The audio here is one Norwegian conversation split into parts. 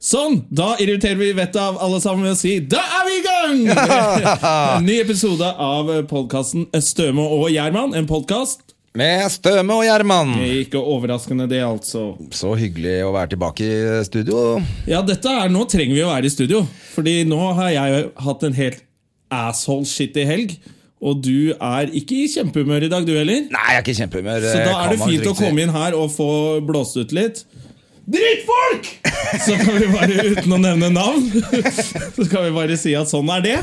Sånn, da irriterer vi vettet av alle sammen ved å si Da er vi i gang! en ny episode av podkasten Støme og Gjerman. En podkast. Med Støme og Gjerman. Ikke overraskende, det, altså. Så hyggelig å være tilbake i studio. Ja, dette er, Nå trenger vi å være i studio. Fordi nå har jeg hatt en helt asshole-shitty helg. Og du er ikke i kjempehumør i dag, du heller? Nei, jeg er ikke i kjempehumør. Så da er det fint å komme inn her og få blåst ut litt. Drittfolk! Så kan vi bare, uten å nevne navn, så kan vi bare si at sånn er det.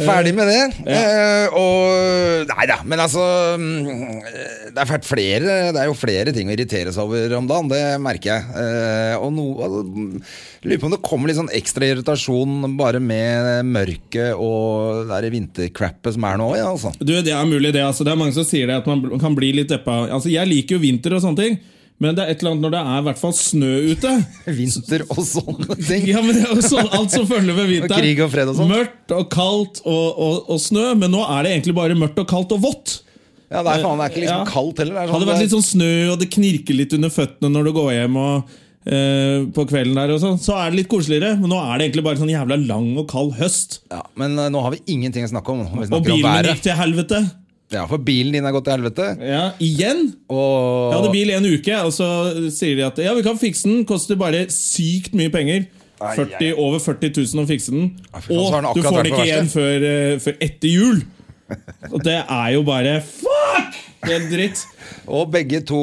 Ferdig med det. Eh, og Nei da, men altså mm, Det er flere Det er jo flere ting å irritere seg over om dagen, det merker jeg. Eh, og no, altså, mm, Lurer på om det kommer litt sånn ekstra irritasjon bare med mørket og det vintercrappet som er nå. Ja, altså. Du, Det er mulig, det. altså Det er mange som sier det, at man kan bli litt deppa. Altså, Jeg liker jo vinter og sånne ting. Men det er et eller annet når det er i hvert fall snø ute. Vinter og sånne ting. Ja, men det er jo sånn, Alt som følger med vinteren. Og krig og fred og sånt. Mørkt og kaldt og, og, og snø. Men nå er det egentlig bare mørkt og kaldt og vått. Ja, det er faen, det er ikke liksom Ja. kaldt heller. Det sånn, Hadde vært litt sånn snø, og det knirker litt under føttene når du går hjem og, eh, på kvelden, der og sånn, så er det litt koseligere. Men nå er det egentlig bare sånn jævla lang og kald høst. ja, Men eh, nå har vi ingenting å snakke om. Vi Og bilen om gikk til helvete. Ja, For bilen din er gått til helvete. Ja, Igjen! Og Jeg hadde bil i en uke, og så sier de at ja, vi kan fikse den. Koster bare sykt mye penger. 40, Over 40 000 å fikse den. Og du får den ikke igjen før, eh, før etter jul! Og det er jo bare fuck! Helt dritt. Og begge to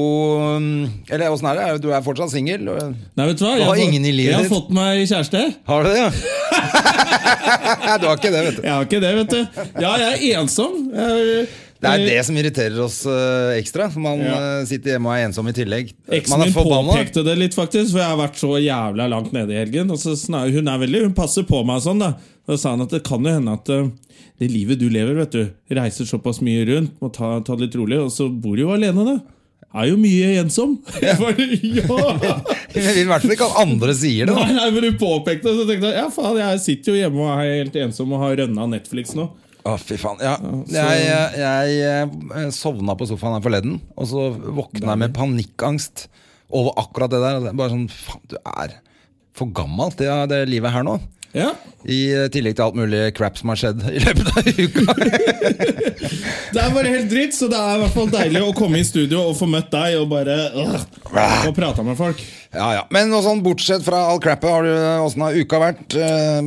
mm, Eller åssen er det? Er du- er fortsatt singel? Nei, vet du hva? Du Jeg har fått- ingen i livet Jeg har fått meg kjæreste. Har du det, ja? du har ikke det, vet du. Jeg har ikke det, vet du. Ja, jeg er ensom. Jeg, Det er det som irriterer oss uh, ekstra. Man Ja. eh, sitter hjemme og er ensom i tillegg. Eksen min påpekte det litt, faktisk, for jeg har vært så jævla langt nede i helgen. Og så hun er veldig, hun passer på meg sånn, da. Og da sa han at det kan jo hende at eh, det livet du lever, vet du, reiser såpass mye rundt, må ta, ta det litt rolig, og så bor du jo alene, da. Er jo mye ensom. Jeg bare, ja! Jeg vil i hvert fall ikke at andre sier det. Nei, Da. nei, men hun påpekte det, så tenkte jeg ja faen, jeg sitter jo hjemme og er helt ensom og har rønna Netflix nå. Å, fy faen. Ja. Jeg, jeg, jeg eh, sovna på sofaen her forleden, og så våkna jeg med panikkangst over akkurat det der. Er Bare sånn Faen, du er for gammel til det livet her nå. Ja, I tillegg til alt mulig crap som har skjedd i løpet av uka. Det er bare helt dritt, så det er i hvert fall deilig å komme i studio og få møtt deg og bare øh, prata med folk. Ja, ja. Men sånn, bortsett fra all crappet, har du åssen har uka vært? Eh,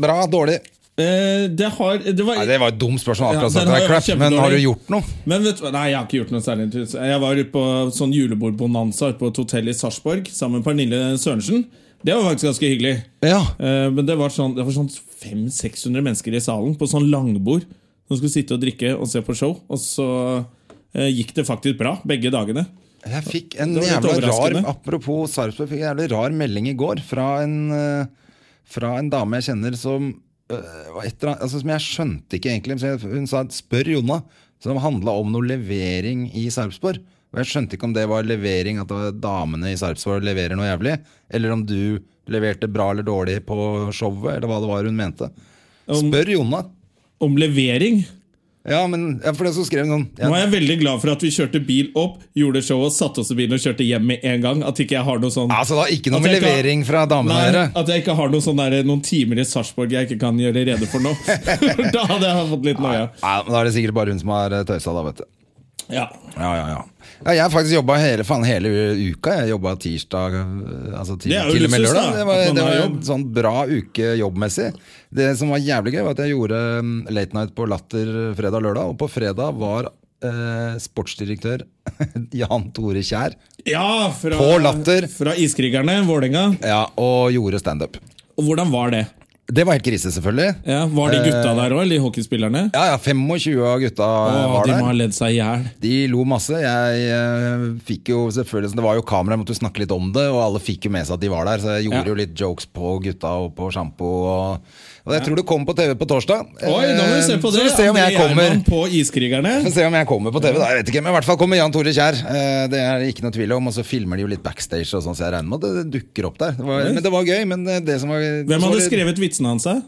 bra? Dårlig? Eh, det har det var, Nei, Det var et dumt spørsmål. Akkurat ja. Har crap, men har du gjort noe? Men vet du. Nei, jeg har ikke gjort noe særlig. Jeg var på sånn julebordbonanza på et hotell i Sarpsborg sammen med Pernille Sørensen. Det var faktisk ganske hyggelig. Ja. Eh, men det var sånn, det var sånn 500-600 mennesker i salen på sånn langbord som skulle sitte og drikke og se på show. Og så eh, gikk det faktisk bra begge dagene. Jeg fikk en jævla rar. Apropos Sarpsborg, fikk en jævlig rar melding i går fra en, fra en dame jeg kjenner som annet, altså, Som jeg skjønte ikke egentlig. Så Hun sa 'spør Jonna', som handla om noe levering i Sarpsborg. Og jeg skjønte ikke om det var levering, at det var damene i Sarpsborg leverer noe jævlig, eller om du leverte bra eller dårlig på showet, eller hva det var hun mente. Spør Jonna. Om levering. Ja, men ja, for det så skrev hun ja. Nå er jeg veldig glad for at vi kjørte bil opp, gjorde show og satte oss i bilen og kjørte hjem med en gang. At ikke jeg har noe sånn Altså, da ikke noe med levering fra damene Nei. At jeg ikke har noe sånn der, noen timer i Sarpsborg jeg ikke kan gjøre rede for nå. da hadde jeg fått litt noia. Ja. Da er det sikkert bare hun som har eh, tøysa, da, vet du. Ja. Ja, ja, ja. jeg har faktisk jobba hele, faen, hele uka. Jeg jobba tirsdag øh, altså til, til og med lørdag. Det var, det var en sånn bra uke jobbmessig. Det som var jævlig gøy, var at jeg gjorde mm, Late Night på Latter fredag-lørdag. Og på fredag var eh, sportsdirektør Jan Tore Kjær ja fra, På Latter. fra Iskrigerne, Vålerenga. ja, og gjorde standup. Hvordan var det? Det var helt krise, selvfølgelig. Ja, Var de gutta Eh, der òg, de hockeyspillerne? Ja, ja, 25 av gutta Å, var de må ha ledd seg i hjel. De lo masse. Jeg eh, fikk jo selvfølgelig Det var jo kamera, jeg måtte snakke litt om det, og alle fikk jo med seg at de var der. Så jeg gjorde Ja. jo litt jokes på gutta og på sjampo. Og, og jeg tror du kommer på TV på torsdag. Oi, da må vi se på Eh, det! Så vi se om jeg kommer. På Iskrigerne. Se om jeg kommer på TV, da. Jeg vet ikke, men i hvert fall kommer Jan Tore Kjær. Eh, Det er ikke noe tvil om. Og så filmer de jo litt backstage, og sånn, så jeg regner med at det dukker opp der. Det var, men det var gøy. Men det det som var Hvem hadde skrevet vitsene hans? da?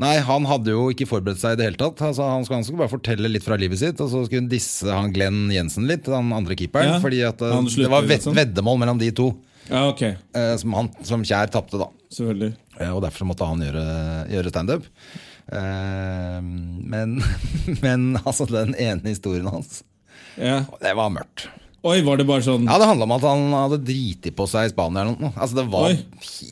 Nei, han hadde jo ikke forberedt seg i det hele tatt. Altså, han, skulle, han skulle bare fortelle litt fra livet sitt, og så skulle han disse han Glenn Jensen litt, den andre keeperen. Ja, fordi at eh, det var ved, liksom. veddemål mellom de to, Ja, okay. eh, som, han, som Kjær tapte, da. Selvfølgelig. Eh, Og derfor måtte han gjøre, gjøre standup. Eh, men, men altså, den ene historien hans, Ja. det var mørkt. Oi, var det bare sånn Ja, Det handla om at han hadde driti på seg i Spania eller noe. Altså, det var Oi.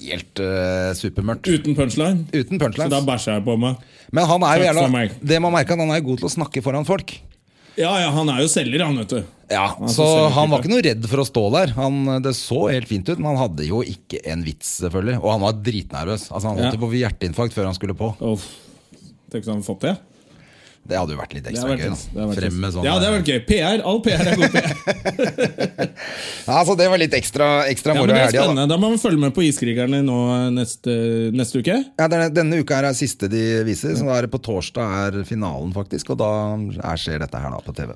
helt uh, supermørkt. uten punchline? Uten Så da bæsja jeg på meg. Men han er jo gjerne. Det man merker, han er god til å snakke foran folk. Ja, ja, han er jo selger, han, vet du. Ja, Han Så så han var ikke noe redd for å stå der. Han, det så helt fint ut, men han hadde jo ikke en vits, selvfølgelig. Og han var dritnervøs. Altså, han holdt Ja. på hjerteinfarkt før han skulle på. Uff. Tenk om han fått det. Det hadde jo vært litt ekstra vært, gøy. da Frem med sånn ja, det hadde vært gøy. PR. All PR er god PR. Ja, så det var litt ekstra, ekstra Ja, moro men i det helga. da. Da må vi følge med på Iskrigerne nå neste, neste uke. Ja, denne, denne uka er er siste de viser, så da er det på torsdag er finalen, faktisk. Og da er, skjer dette her da på TV.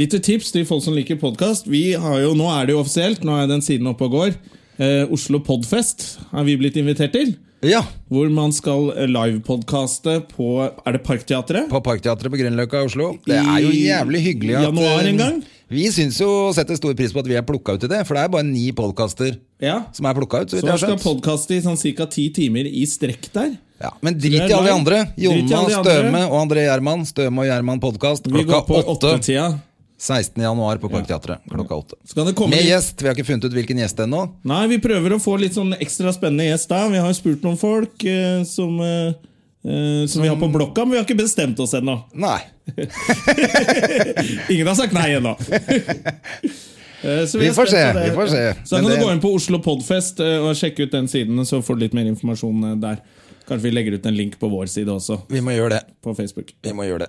Litt tips til folk som liker podkast. Nå er det jo offisielt, nå er den siden oppe og går. Eh, Oslo Podfest har vi blitt invitert til. Ja, Hvor man skal eh, livepodkaste på Er det Parkteatret? på Parkteatret på Grünerløkka i Oslo. Det er jo jævlig hyggelig at januar en eh, gang? Vi syns jo setter stor pris på at vi er plukka ut i det, for det er bare ni podkaster Ja. som er plukka ut. Så Så skal podkaste i sånn ca. ti timer i strekk der. Ja, men drit i alle de andre. Jonna. Støme og André Gjerman. Støme og Gjerman podkast Vi går på klokka åtte. Åttetida. 16. januar på Parkteatret klokka åtte. Så det komme Med gjest. Vi har ikke funnet ut hvilken gjest ennå. Nei, vi prøver å få litt sånn ekstra spennende gjest der. Vi har jo spurt noen folk eh, som, eh, som, som vi har på blokka, men vi har ikke bestemt oss ennå. Nei. Ingen har sagt nei ennå. Eh, så Vi er får se, vi får se. Så da kan det- du gå inn på Oslo Podfest eh, og sjekke ut den siden, så får du litt mer informasjon eh, der. Kanskje vi legger ut en link på vår side også, Vi må gjøre det. på Facebook. Vi må gjøre det.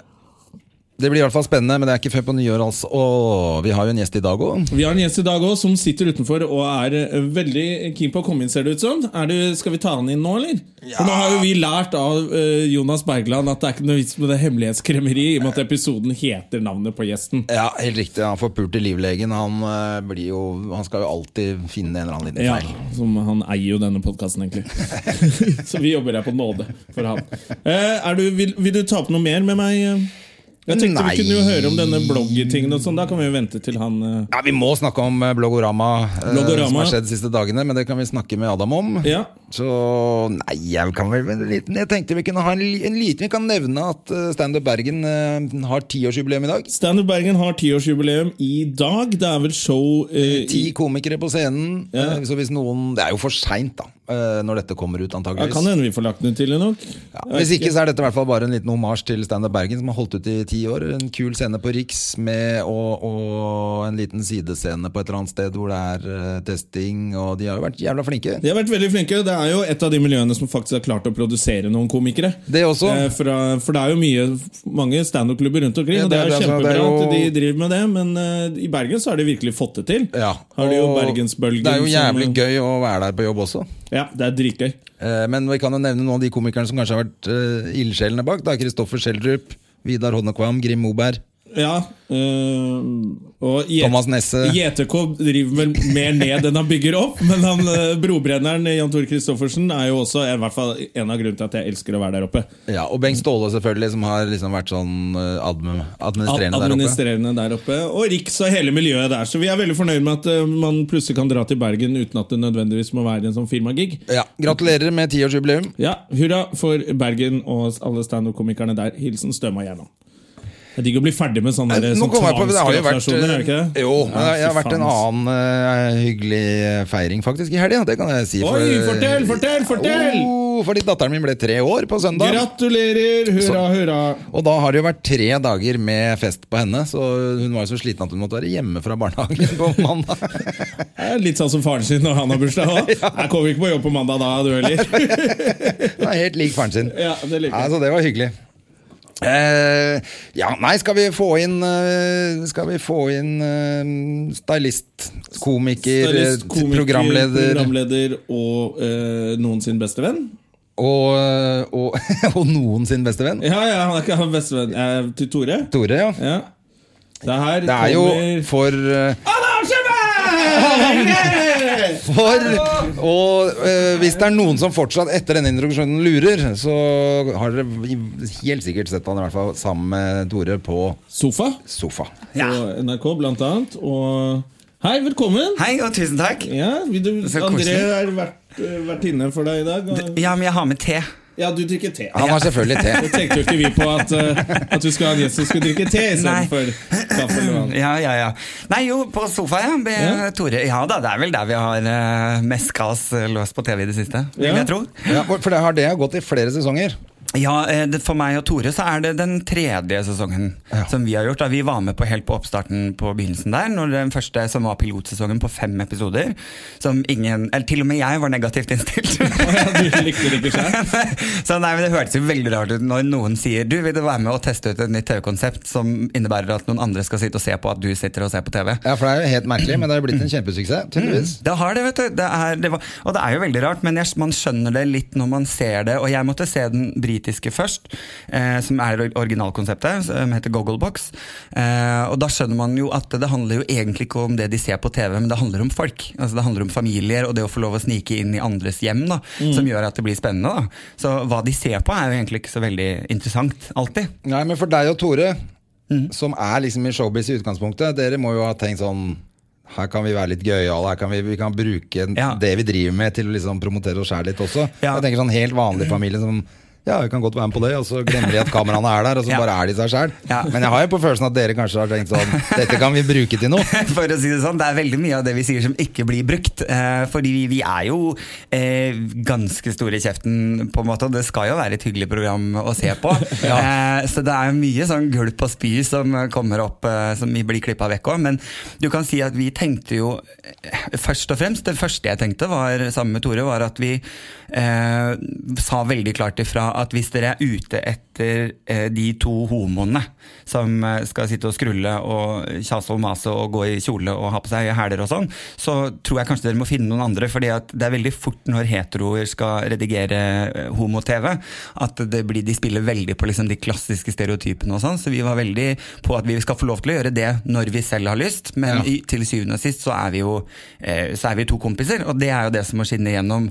Det blir i hvert fall spennende, men det er ikke før på nyår, altså. Og vi har jo en gjest i dag òg. Vi har en gjest i dag også, som sitter utenfor og er eh, veldig keen på å komme inn, ser det ut som. Er du, skal vi ta han inn nå, eller? For nå har jo vi lært av eh, Jonas Bergland at det er ikke noe vits med det hemmelighetskremmeri, i og med at episoden heter navnet på gjesten. Ja, helt riktig. Han forpulte livlegen. Han, eh, blir jo, han skal jo alltid finne en eller annen liten Ja, feil. som Han eier jo denne podkasten, egentlig. Så vi jobber her på nåde for han. Er du, vil, vil du ta opp noe mer med meg? Jeg tenkte Nei. Vi kunne jo høre om denne bloggetingen. og sånn Da kan vi jo vente til han eh, Ja, Vi må snakke om eh, Bloggorama, eh, Bloggorama. som har skjedd de siste dagene, men det kan vi snakke med Adam om. Ja. Så nei, jeg kan vel en liten Jeg tenkte vi kunne ha en, en liten Vi kan nevne at Standup Bergen har tiårsjubileum i dag. Standup Bergen har tiårsjubileum i dag. Det er vel show eh, Ti komikere på scenen. Ja. Så hvis noen Det er jo for seint, da, når dette kommer ut, ja, antakeligvis. Kan hende vi får lagt den ut tidlig nok. Ja, hvis ikke så er dette i hvert fall bare en liten homasj til Standup Bergen, som har holdt ut i ti år. En kul scene på Riks med og, og en liten sidescene på et eller annet sted hvor det er eh, testing, og de har jo vært jævla flinke. De har vært veldig flinke. Det er jo et av de miljøene som faktisk har klart å produsere noen komikere. Det også. Eh, fra, for det er jo mye, mange standup-klubber rundt omkring, Ja, og det det- er det er altså- kjempebra det er jo- at de driver med det. Men eh, i Bergen så har de virkelig fått det til. Ja, Har de jo Bergensbølgen Det er jo som- jævlig gøy å være der på jobb også. Ja, det er dritgøy. Eh, Men vi kan jo nevne noen av de komikerne som kanskje har vært uh, ildsjelene bak. Da Kristoffer Schjelderup, Vidar Honnekvam, Grim Moberg. Ja, øh, og Thomas Nesse. JTK driver vel mer ned enn han bygger opp, men han, øh, brobrenneren Jan Tore Christoffersen er jo også i hvert fall en av grunnene til at jeg elsker å være der oppe. Ja, og Bengt Ståle, selvfølgelig, som har liksom vært sånn admin, administrerende, Ad administrerende der oppe. Der oppe. Og Riks og hele miljøet der. Så vi er veldig fornøyd med at man plutselig kan dra til Bergen uten at det nødvendigvis må være en sånn firmagig. Ja, Gratulerer med tiårsjubileum. Ja, hurra for Bergen og alle standup-komikerne der. Hilsen Støma Gjerman. Det er digg å bli ferdig med sånne, der, sånne jeg tvangsgratulasjoner, er det det? Jo, men Ja, det har vært en annen uh, hyggelig feiring faktisk i helga. Det kan jeg si. Oi, fortell, fortell, fortell! Oh, fordi datteren min ble tre år på søndag. Gratulerer! Hurra, hurra. Og da har det jo vært tre dager med fest på henne, så hun var jo så sliten at hun måtte være hjemme fra barnehagen på mandag. Litt sånn som faren sin når han har bursdag òg. Jeg kommer ikke på jobb på mandag da, du heller. Er helt lik faren sin. Ja, det liker jeg. Altså, det var hyggelig. Eh, ja, nei, skal vi få inn eh, Skal vi få inn uh, stylist, komiker, Stylist, eh, komiker, programleder programleder og uh, noen sin beste venn. og, eh, og, og noen sin beste venn. Ja, ja, han er ikke han beste venn eh, til Tore. Tore, ja. Ja. Det Det er jo for uh, eh, Arrangement! For Og eh, hvis det er noen som fortsatt etter denne introduksjonen lurer, så har dere helt sikkert sett han i hvert fall sammen med Tore på Sofa sofa. på NRK, blant annet. Og Hei, velkommen! Hei og tusen takk. Ja, vil du, André har vært, vært inne for deg i dag. Og, Ja, men jeg har med te. Ja, du drikker te. Han har selvfølgelig te. Det tenkte jo ikke vi på at, eh, at du skulle ha en gjest som skulle drikke te istedenfor kaffe eller vann. Ja, ja, ja. Nei, jo, på sofa, ja. Med Ja. Tore. Ja da, det er vel der vi har uh, meska oss eh, løs på TV i det siste, vil Ja. jeg tro. Ja, for det har det gått i flere sesonger. Ja, eh, For meg og Tore så er det den tredje sesongen Ja. som vi har gjort. Da vi var med på helt på oppstarten på begynnelsen der. Når den første som var pilotsesongen på fem episoder. Som ingen Eller til og med jeg var negativt innstilt. Du likte det ikke selv? så nei, men Det hørtes jo veldig rart ut når noen sier du vil du være med og teste ut et nytt TV-konsept som innebærer at noen andre skal sitte og se på at du sitter og ser på TV. Ja, for det er jo helt merkelig, men det har jo blitt en kjempesuksess. Tydeligvis. Det har det, vet du. Det er, det var, og det er jo veldig rart, men jeg, man skjønner det litt når man ser det. Og jeg måtte se den britiske først, eh, som er originalkonseptet, som heter Gogglebox. Eh, og da skjønner man jo at det handler jo egentlig ikke om det de ser på TV, men det handler om folk. Altså Det handler om familier og det å få lov å snike inn i andres hjem, da, som gjør at det blir spennende. da. Så hva de ser på, er jo egentlig ikke så veldig interessant, alltid. Nei, men for deg og Tore, som er liksom i showbiz i utgangspunktet, dere må jo ha tenkt sånn her kan vi være litt gøyale, her kan vi, vi kan bruke Ja. det vi driver med til å liksom promotere oss sjæl litt også. Ja. Jeg tenker sånn helt vanlig familie som ja, vi kan godt være med på det, og så glemmer de at kameraene er der, og så Ja. bare er de seg sjæl. Ja. Men jeg har jo på følelsen at dere kanskje har tenkt sånn Dette kan vi bruke til noe. For å si Det sånn, det er veldig mye av det vi sier som ikke blir brukt. Eh, fordi vi, er jo eh, ganske store i kjeften, på en måte. Og det skal jo være et hyggelig program å se på. eh, så det er mye sånn gulp og spy som kommer opp, eh, som vi blir klippa vekk òg. Men du kan si at vi tenkte jo eh, først og fremst Det første jeg tenkte var sammen med Tore, var at vi eh, sa veldig klart ifra at hvis dere er ute etter eh, de to homoene som eh, skal sitte og skrulle og kjase og mase og gå i kjole og ha på seg hæler og sånn, så tror jeg kanskje dere må finne noen andre. fordi det er veldig fort når heteroer skal redigere eh, homo-TV, at det blir, de spiller veldig på liksom de klassiske stereotypene og sånn. Så vi var veldig på at vi skal få lov til å gjøre det når vi selv har lyst, men Ja. i, til syvende og sist så er vi jo så er vi to kompiser, og det er jo det som må skinne igjennom.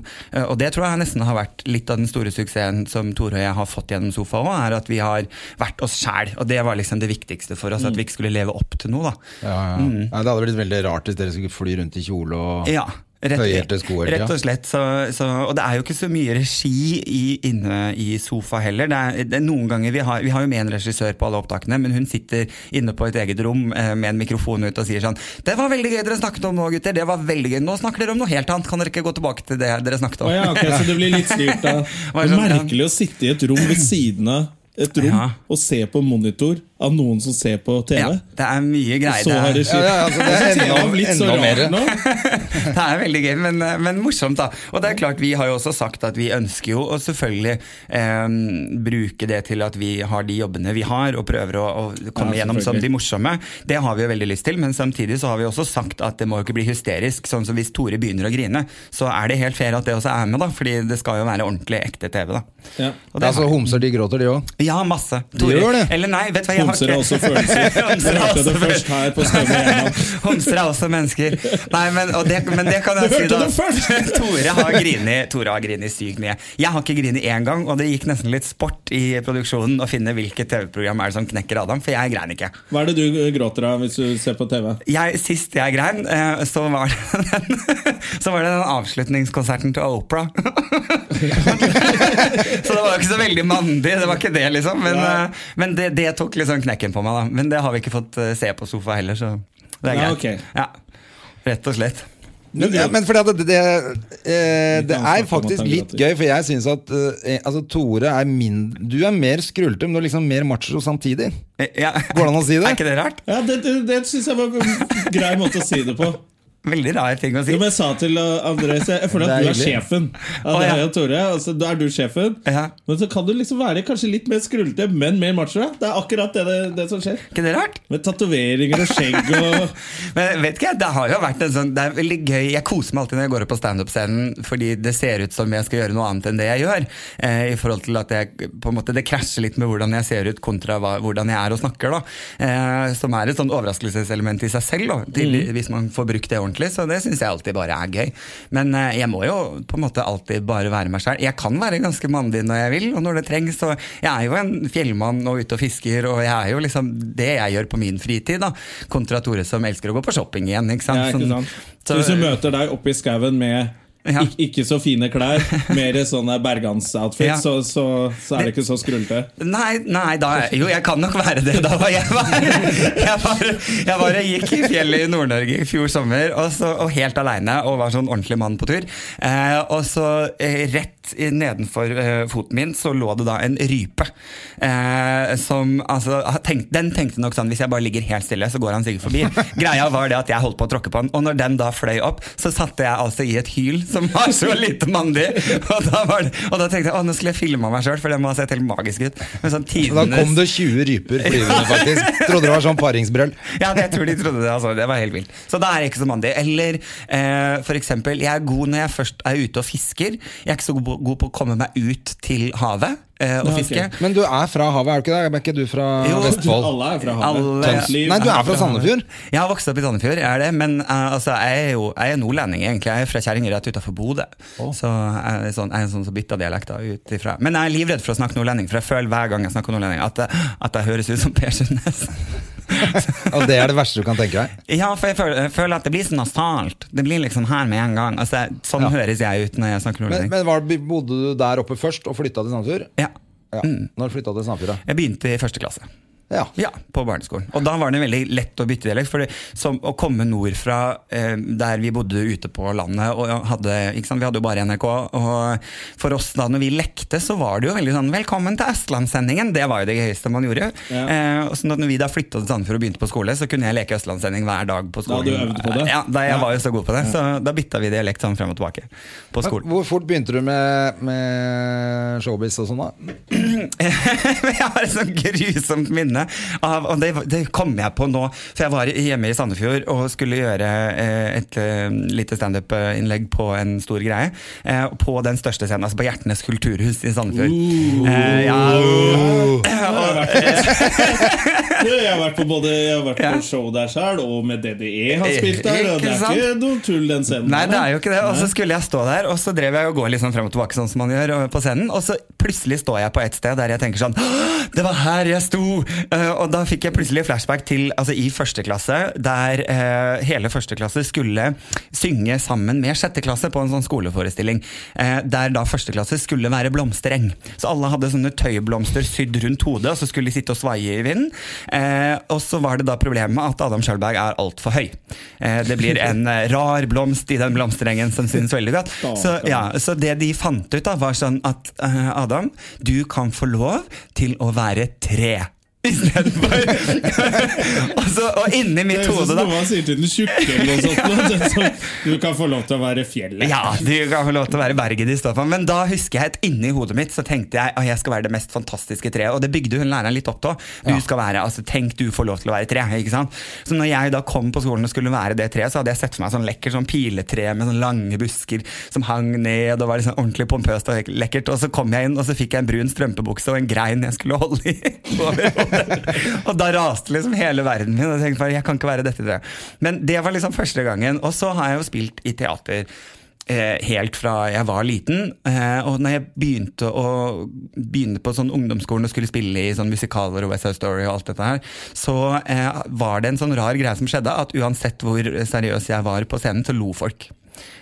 Og det tror jeg nesten har vært litt av den store suksessen som Tore og jeg har fått gjennom sofa òg, er at vi har vært oss sjæl. Og det var liksom det viktigste for oss, at vi ikke skulle leve opp til noe, da. Ja, ja. Nei, det hadde blitt veldig rart hvis dere skulle fly rundt i kjole og Ja. Rett, høyhælte sko hele rett og slett. Så, så, og det er jo ikke så mye regi i, inne i sofa heller. Det er, det er noen ganger vi har, vi har jo med en regissør på alle opptakene, men hun sitter inne på et eget rom eh, med en mikrofon ut og sier sånn 'Det var veldig gøy dere snakket om nå, gutter. Det var veldig gøy. Nå snakker dere om noe helt annet. Kan dere ikke gå tilbake til det dere snakket om?' Oh, ja, ok, Så det blir litt styrt da. Det det er sånn, merkelig å sitte i et rom ved siden av et rom Ja. og se på monitor av noen som ser på TV. Ja, det er mye greier. Så har det Det skjedd. Ja, ja, altså, det er enda- blitt så enda mer. nå. det er veldig gøy, men, men morsomt, da. Og det er klart, vi har jo også sagt at vi ønsker jo å selvfølgelig eh, bruke det til at vi har de jobbene vi har, og prøver å, å komme Ja, gjennom som de morsomme. Det har vi jo veldig lyst til, men samtidig så har vi også sagt at det må jo ikke bli hysterisk. Sånn som hvis Tore begynner å grine, så er det helt fair at det også er med, da. Fordi det skal jo være ordentlig ekte TV, da. Ja. Og Det er altså homser, de gråter, de òg. ja, masse. gjør det? Eller nei, vet du hva, jeg har Homser har også følelser. Homser er også først her på Homser er også mennesker. Nei, men, det, men det kan jeg Du si da. Tore har grini, Tore har grini sykt mye. Jeg har ikke grini én gang, og det gikk nesten litt sport i produksjonen å finne hvilket TV-program er det som knekker Adam, for jeg grein ikke. Hva er det du gråter av hvis du ser på TV? Jeg, sist jeg grein, eh, så var det den, så var det den avslutningskonserten til Opera. så det var jo ikke så veldig mandig, det var ikke det, liksom. Men, eh, men det, det tok liksom sånn knekken på meg, da. Men det har vi ikke fått eh, se på sofa heller, så det er Ja, greit. Ja, rett og slett. Men, ja, men fordi at det, det, eh, det er faktisk litt gøy, for jeg syns at eh, altså, Tore er min Du er mer skrullete, men du er liksom mer macho samtidig. Eh, Ja. Går det an å si det? Er ikke det rart? Ja, Det, det, det syns jeg var en grei måte å si det på. Veldig rar ting å si. Jo, men jeg sa til uh, Andres Jeg føler at du er sjefen. Deg ja. og Tore altså, Da er du sjefen. Ja. Men så kan du liksom være kanskje litt mer skrullete, men mer macho. Det er akkurat det, det, det som skjer. ikke det rart? Med tatoveringer og skjegg og Men vet ikke, jeg, det har jo vært en sånn Det er veldig gøy Jeg koser meg alltid når jeg går opp på standup-scenen, fordi det ser ut som jeg skal gjøre noe annet enn det jeg gjør. Eh, I forhold til at jeg på en måte Det krasjer litt med hvordan jeg ser ut kontra hva, hvordan jeg er og snakker. da eh, Som er et sånn overraskelseselement i seg selv, da til, hvis man får brukt det ordentlig. Så det syns jeg alltid bare er gøy. Men eh, jeg må jo på en måte alltid bare være meg sjøl. Jeg kan være ganske mandig når jeg vil, og når det trengs. Og jeg er jo en fjellmann og ute og fisker, og jeg er jo liksom det jeg gjør på min fritid, da kontra Tore som elsker å gå på shopping igjen. Ikke sant? ja, ikke Sånn- sant? så- Så du møter deg oppe i skauen med Ja. ik ikke så fine klær, mer sånne bergansoutfit, Ja. så, så, så er det ikke så skrullete. Nei, nei da, jo, jeg kan nok være det. Da var jeg bare Jeg bare, jeg bare gikk i fjellet i Nord-Norge i fjor sommer, og, så, og helt aleine, og var sånn ordentlig mann på tur. Eh, og så eh, rett i- nedenfor eh, foten min så lå det da en rype. Eh, som altså har tenkt, Den tenkte nok sånn hvis jeg bare ligger helt stille, så går han sikkert forbi. Greia var det at jeg holdt på å tråkke på den, og når den da fløy opp, så satte jeg altså i et hyl som var så lite mandig. Og da, var det, og da tenkte jeg å, nå skulle jeg filma meg sjøl, for det må ha sett helt magisk ut. Men sånn da kom det 20 ryper flyvende, faktisk. Trodde det var sånn paringsbrøll. ja, det, jeg tror de trodde det. Altså. Det var helt vilt. Så da er jeg ikke så mandig. Eller eh, for eksempel, jeg er god når jeg først er ute og fisker. Jeg er ikke så god på, god på å komme meg ut til havet eh, og Ja, fiske. fiske. Men du er fra havet, er du ikke det? Er ikke du fra Jo, Vestfold? Alle er fra havet. Alle- Nei, du er fra. Sandefjord. Jeg har vokst opp i Sandefjord, jeg er det, men uh, altså, jeg er jo jeg er nordlending, egentlig. Jeg er fra Kjerringøy rett utafor Bodø. Så jeg er, sånn, jeg er en sånn som bytter dialekter ut ifra. Men jeg er livredd for å snakke nordlending, for jeg føler hver gang jeg snakker nordlending, at, det- at jeg høres ut som Per Sundnes. Og det er det verste du kan tenke deg. Ja, for jeg føler, jeg føler at det blir så nasalt. Det blir liksom her med en gang. Altså, sånn Ja. høres jeg ut når jeg snakker Men, nordlending. men var, bodde du der oppe først og flytta til Sandefjord? Ja. Ja. Når flytta du til Sandefjord? Jeg begynte i første klasse. Ja. Ja, på barneskolen. Og da var det veldig lett å bytte dialekt. For det, som å komme nordfra eh, der vi bodde ute på landet og hadde, Vi hadde jo bare NRK. Og for oss da når vi lekte, så var det jo veldig sånn 'Velkommen til Østlandssendingen'. Det var jo det gøyeste man gjorde. Ja. Eh, og så når vi da flytta til Sandefjord og begynte på skole, så kunne jeg leke Østlandssending hver dag på Da skolen. hadde du øvd på det? Ja, da jeg Ja. var jo så god på det. Så da bytta vi dialekt sånn frem og tilbake på skolen. Hvor fort begynte du med, med showbiz og sånn, da? Jeg har et sånt grusomt minne av Og det, det kom jeg på nå, for jeg var hjemme i Sandefjord og skulle gjøre eh, et eh, lite standup-innlegg på en stor greie. Eh, på den største scenen, altså på Hjertenes kulturhus i Sandefjord. Uh, ja, Du, jeg har vært på både Jeg har vært på show der sjøl, og med DDE har spilt der. Og det er ikke noe tull, den scenen. Nei, det er jo ikke det. Og så skulle jeg stå der, og så drev jeg og gå litt sånn frem og tilbake sånn som man gjør på scenen. Og så plutselig står jeg på et sted der jeg tenker sånn Det var her jeg sto! Eh, og da fikk jeg plutselig flashback til altså i første klasse, der eh, hele første klasse skulle synge sammen med sjette klasse på en sånn skoleforestilling. Eh, der da første klasse skulle være blomstereng. Så alle hadde sånne tøyblomster sydd rundt hodet, og så skulle de sitte og svaie i vinden. Eh, og så var det da problemet med at Adam Schjølberg er altfor høy. Eh, det blir en eh, rar blomst i den blomsterengen som synes veldig godt. Så, ja, så det de fant ut, da var sånn at eh, Adam, du kan få lov til å være tre. Istedenfor og, så- og inni Det mitt hode, som da noen sier til den tjukke eller noe sånt. sånn, Du kan få lov til å være fjellet. Ja, du kan få lov til å være berget i stedet. Men da husker jeg at inni hodet mitt så tenkte jeg at jeg skal være det mest fantastiske treet. Og det bygde hun læreren litt opp til. Du skal være, altså Tenk du får lov til å være tre. ikke sant? Så når jeg da kom på skolen og skulle være det treet, så hadde jeg sett for meg sånn lekker sånn piletre med sånn lange busker som hang ned og var liksom ordentlig pompøst og lekkert. Og så kom jeg inn, og så fikk jeg en brun strømpebukse og en grein jeg skulle holde i. og da raste liksom hele verden min. Og jeg tenkte bare, jeg kan ikke være dette Det. Men det var liksom første gangen. Og så har jeg jo spilt i teater eh, helt fra jeg var liten. Eh, og når jeg begynte å begynne på sånn ungdomsskolen og skulle spille i sånn musikaler og West Side Story og alt dette her, så eh, var det en sånn rar greie som skjedde, at uansett hvor seriøs jeg var på scenen, så lo folk.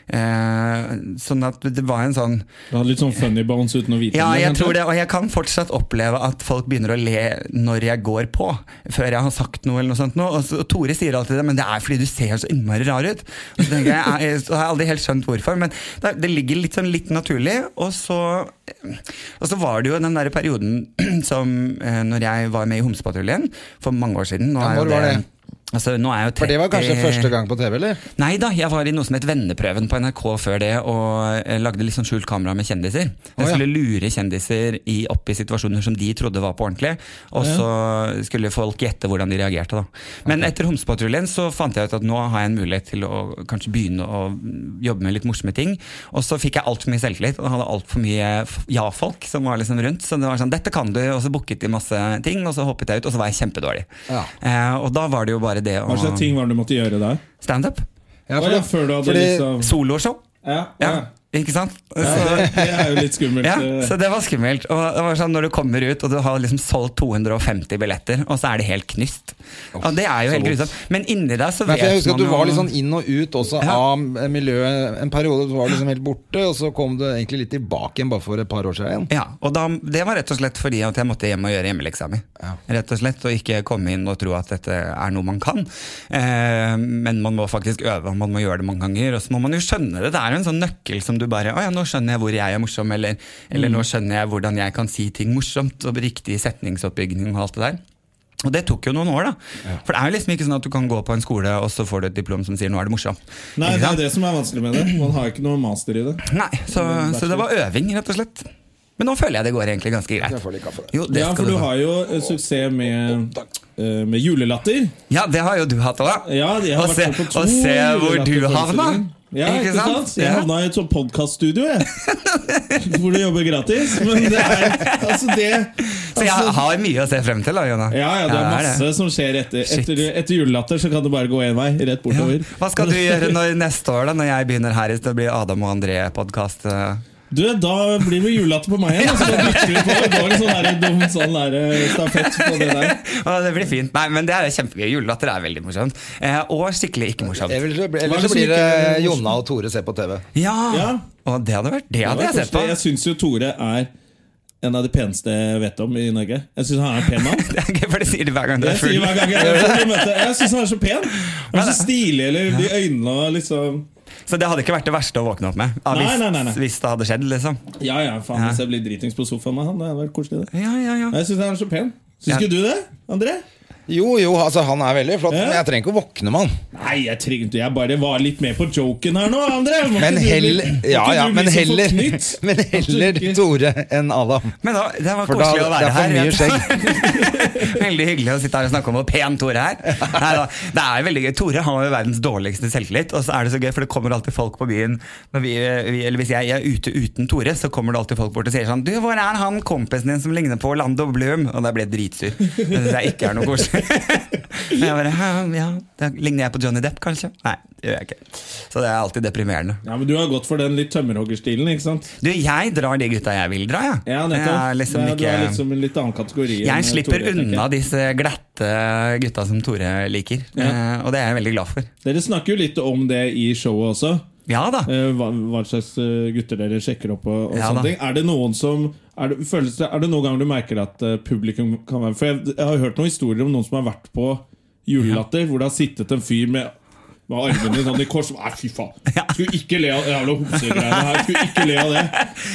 Eh, sånn at det var en sånn Du hadde litt sånn funny bones uten å vite Ja, jeg tror det, og jeg kan fortsatt oppleve at folk begynner å le når jeg går på, før jeg har sagt noe eller noe sånt. Noe. Og, så, og Tore sier alltid det, men det er fordi du ser så innmari rar ut. Og så jeg, jeg, så har jeg aldri helt skjønt hvorfor, men det, det ligger litt sånn litt naturlig. Og så, og så var det jo den der perioden som eh, når jeg var med i Homsepatruljen for mange år siden. Nå Ja, er jo det, det? Altså, For det var kanskje første gang på TV, eller? Nei da, jeg var i noe som het Venneprøven på NRK før det, og eh, lagde litt sånn skjult kamera med kjendiser. Jeg skulle lure kjendiser i, opp i situasjoner som de trodde var på ordentlig, og så skulle folk gjette hvordan de reagerte. da. Men etter Homsepatruljen så fant jeg ut at nå har jeg en mulighet til å kanskje begynne å jobbe med litt morsomme ting. Og så fikk jeg altfor mye selvtillit, og hadde altfor mye ja-folk som var liksom rundt. Så det var sånn 'dette kan du', og så booket de masse ting, og så hoppet jeg ut, og så var jeg kjempedårlig. Ja. Eh, og da var det jo bare det Hva slags ting var det du måtte gjøre der? Standup. Ja, Å, ja, før du hadde fordi- liksom Soloshow. Ja, Ja, ja. Ikke sant? Så, det, det er jo litt skummelt. ja, eh. så det var skummelt. Og det var sånn Når du kommer ut og du har liksom solgt 250 billetter, og så er det helt knust. Og det er jo helt grusomt. Men inni deg så vet man jeg husker at du var litt sånn inn og ut også Ja. av miljøet en periode. Du var liksom helt borte, og så kom du egentlig litt tilbake igjen bare for et par år siden. ja, og da, Det var rett og slett fordi at jeg måtte hjem og gjøre hjemmeleksa mi. Rett og slett, Og ikke komme inn og tro at dette er noe man kan. Eh, men man må faktisk øve, man må gjøre det mange ganger. Og så må man jo skjønne det. Det er jo en sånn nøkkel som du bare Å ja, nå skjønner jeg hvor jeg er morsom, eller, eller nå skjønner jeg hvordan jeg kan si ting morsomt, og riktig setningsoppbygging og alt det der. Og det tok jo noen år, da. For det er jo liksom ikke sånn at du kan gå på en skole, og så får du et diplom som sier 'nå er det morsom'. Nei, det er det som er vanskelig med det. Man har ikke noe master i det. Nei, så, så det var øving, rett og slett. Men nå føler jeg det går egentlig ganske greit. Jo, det Ja, for du ha. har jo eh, suksess med, eh, med julelatter. Ja, det har jo du hatt òg. Ja, og se hvor du havna! Ja, ikke sant? Jeg Ja. havna i et sånt podkaststudio, jeg. Hvor du jobber gratis. Men det er altså det Så jeg altså, har mye å se frem til, da, Jonah. ja, ja, det er det. masse som skjer etter, etter, etter julelatter. Så kan det bare gå én vei, rett Ja. bortover. Hva skal du gjøre når, neste år, da, når jeg begynner her? Det blir Adam og André-podkast. Du, Da blir det julete på meg igjen. og Så bytter vi på. Det går en sånn der, dum sånn der, eh, stafett på det der. Det blir fint. Nei, men det er kjempegøy. Julelatter er veldig morsomt. Eh, og skikkelig ikke morsomt. Ellers så blir- ellers det så blir det Jonna og Tore se på TV. Ja! Ja. Og det hadde vært Det hadde jeg sett på. Jeg syns jo Tore er en av de peneste jeg vet om i Norge. Jeg syns han er en pen mann. Det er gøy, for det sier du hver gang du er full. Jeg, jeg Jeg syns han er så pen. Han er så stilig, eller de øynene og liksom Så det hadde ikke vært det verste å våkne opp med? Ja, Nei, hvis, nei, nei, hvis det hadde skjedd, liksom. Ja ja, faen hvis jeg blir dritings på sofaen med han. Det hadde vært koselig, det. Ja, ja, ja. Jeg syns han er så pen. Syns ikke du det, André? Jo, jo, altså han er veldig flott, Ja. men jeg trenger ikke å våkne med han. Nei, jeg trengte Jeg bare var litt med på joken her nå, André. Må Men ikke du bli- heller, må ja, ikke ja, du bli men så heller, forknytt? men heller Tore enn Adam. Men da, det var For da, koselig å være er for her. mye vet du. skjegg. veldig hyggelig å sitte her og snakke om hvor pen Tore er. Nei, da, det er veldig gøy. Tore har jo verdens dårligste selvtillit, og så er det så gøy, for det kommer alltid folk på byen når vi, vi, Eller hvis jeg er ute uten Tore, så kommer det alltid folk bort og sier sånn Du, hvor er han kompisen din som ligner på Orlando Bloom? Og da blir jeg dritsur. Det syns jeg ikke er noe koselig. Jeg bare, ja, da Ligner jeg på Johnny Depp, kanskje? Nei, det gjør jeg ikke. Så det er alltid deprimerende. Ja, men Du har gått for den litt tømmerhoggerstilen, ikke sant? Du, jeg drar de gutta jeg vil dra, jeg. Ja, Jeg nettopp. er liksom er- Du er liksom en litt annen kategori. Jeg slipper Tore, jeg. unna disse glatte gutta som Tore liker, Ja. eh, og det er jeg veldig glad for. Dere snakker jo litt om det i showet også. Ja da. Eh, Hva, hva slags eh, gutter dere sjekker opp og, og Ja, sånne da. ting. Er det noen som er det, føles det, er det noen ganger du merker at eh, publikum kan være For jeg, jeg har hørt noen historier om noen som har vært på julelatter, hvor det har sittet en fyr med med armene sånn i kors. Nei, fy faen! Skulle ikke le av jævla homsegreiene her. Skulle ikke le av det.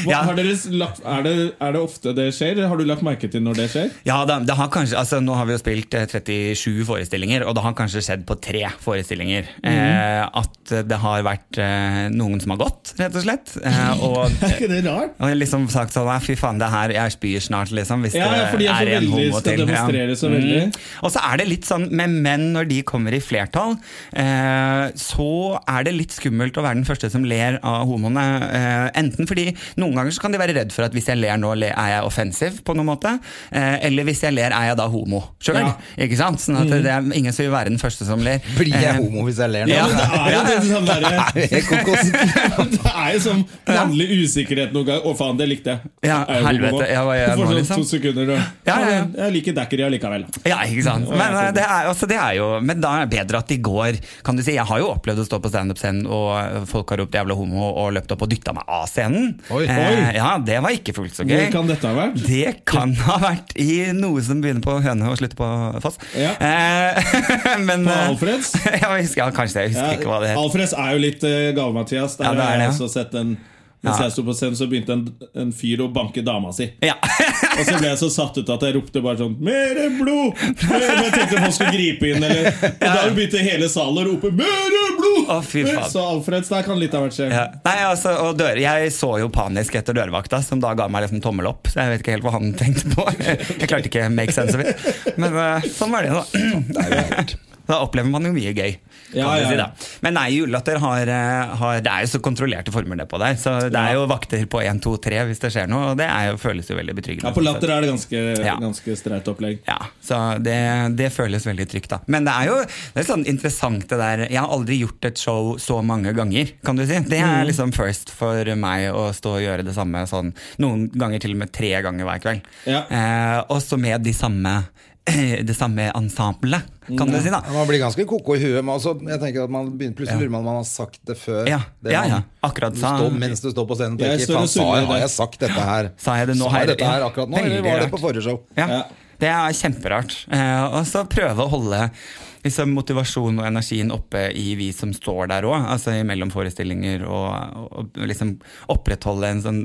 Hva, har lagt, er, det, er det ofte det skjer? Har du lagt merke til når det skjer? Ja, det, det har kanskje, altså Nå har vi jo spilt eh, 37 forestillinger, og det har kanskje skjedd på tre forestillinger. eh, at det har vært eh, noen som har gått, rett og slett. Eh, og, Er ikke det rart? og liksom sagt sånn Nei, fy faen, det her, jeg spyr snart, liksom. Hvis Ja, ja, for de er er en homo til. demonstrere så veldig. Og så er det litt sånn med menn når de kommer i flertall, eh, så er det litt skummelt å være den første som ler av homoene. Eh, enten fordi noen ganger så kan de være redd for at hvis jeg ler nå, er jeg offensiv på noen måte. Eh, eller hvis jeg ler, er jeg da homo sjøl. Ja. Ikke sant? Sånn at det er ingen som vil være den første som ler. Blir jeg Eh, homo hvis jeg ler nå? Ja, det er jo det sånn derre. Det er jo sånn vanlig usikkerhet noen ganger. Å, faen, det likte jeg. Ja, jeg helvete, ja, hva gjør jeg nå, sånn liksom? to sekunder du. Ja, ja, ja. Jeg liker Dackery allikevel. Ja, ikke sant. Men, eh, det er, altså, det er jo Men da er det bedre at de går kan du si, jeg har jo opplevd å stå på standup-scenen, og folk har ropt 'jævla homo' og løpt opp og dytta meg av scenen. Oi. Eh, ja, Det var ikke fullt så Hvor gøy. kan dette ha vært? Det kan ha vært i noe som begynner på Høne og slutter på Foss. Ja. Eh, men, På eh, Alfreds? ja, jeg husker, ja, kanskje det. Jeg husker ikke hva det het. Alfreds er jo litt uh, gave-Mathias. Der Ja, det har jeg også sett en Mens Ja. jeg sto på scenen, så begynte en, en fyr å banke dama si. Ja. Og så ble jeg så satt ut at jeg ropte bare sånn 'Mere blod!' Mer, jeg tenkte folk skulle gripe inn. Eller, og da begynte hele salen å rope 'Mere blod!' Å, fy faen. Så Alfreds, der kan litt av hvert skje. Ja. Nei, altså, og dør, Jeg så jo panisk etter dørvakta, som da ga meg liksom tommel opp. Så jeg vet ikke helt hva han tenkte på. Jeg klarte ikke make sense of it. Men eh, sånn var det, da. Da opplever man jo mye gøy. Ja, Ja, ja, si, Men nei, Julelatter har, eh, har Det er jo så kontrollerte former det på der. Så det er jo vakter på 1, 2, 3 hvis det skjer noe, og det jo, føles jo veldig betryggende. Ja, På Latter er det ganske, ganske streit opplegg. Ja, så det, det føles veldig trygt, da. Men det er jo det er sånn interessant det der Jeg har aldri gjort et show så mange ganger, kan du si. Det er liksom first for meg å stå og gjøre det samme sånn noen ganger til og med tre ganger hver kveld. Ja. Eh, også med de samme det samme ensemblet, kan du si, da. Man blir ganske koko i huet. Men også, jeg tenker at man begynner, Plutselig lurer man om man har sagt det før. Ja, det ja, ja. Akkurat du står, Mens du står på scenen og tenker ja, og sa jeg, har jeg sagt dette her Sa jeg det nå Sa her? jeg dette her akkurat nå, eller var det på forrige show? Ja, Ja. Det er kjemperart. Eh, og så prøve å holde liksom, motivasjonen og energien oppe i vi som står der òg. Altså mellom forestillinger, og, og liksom opprettholde en sånn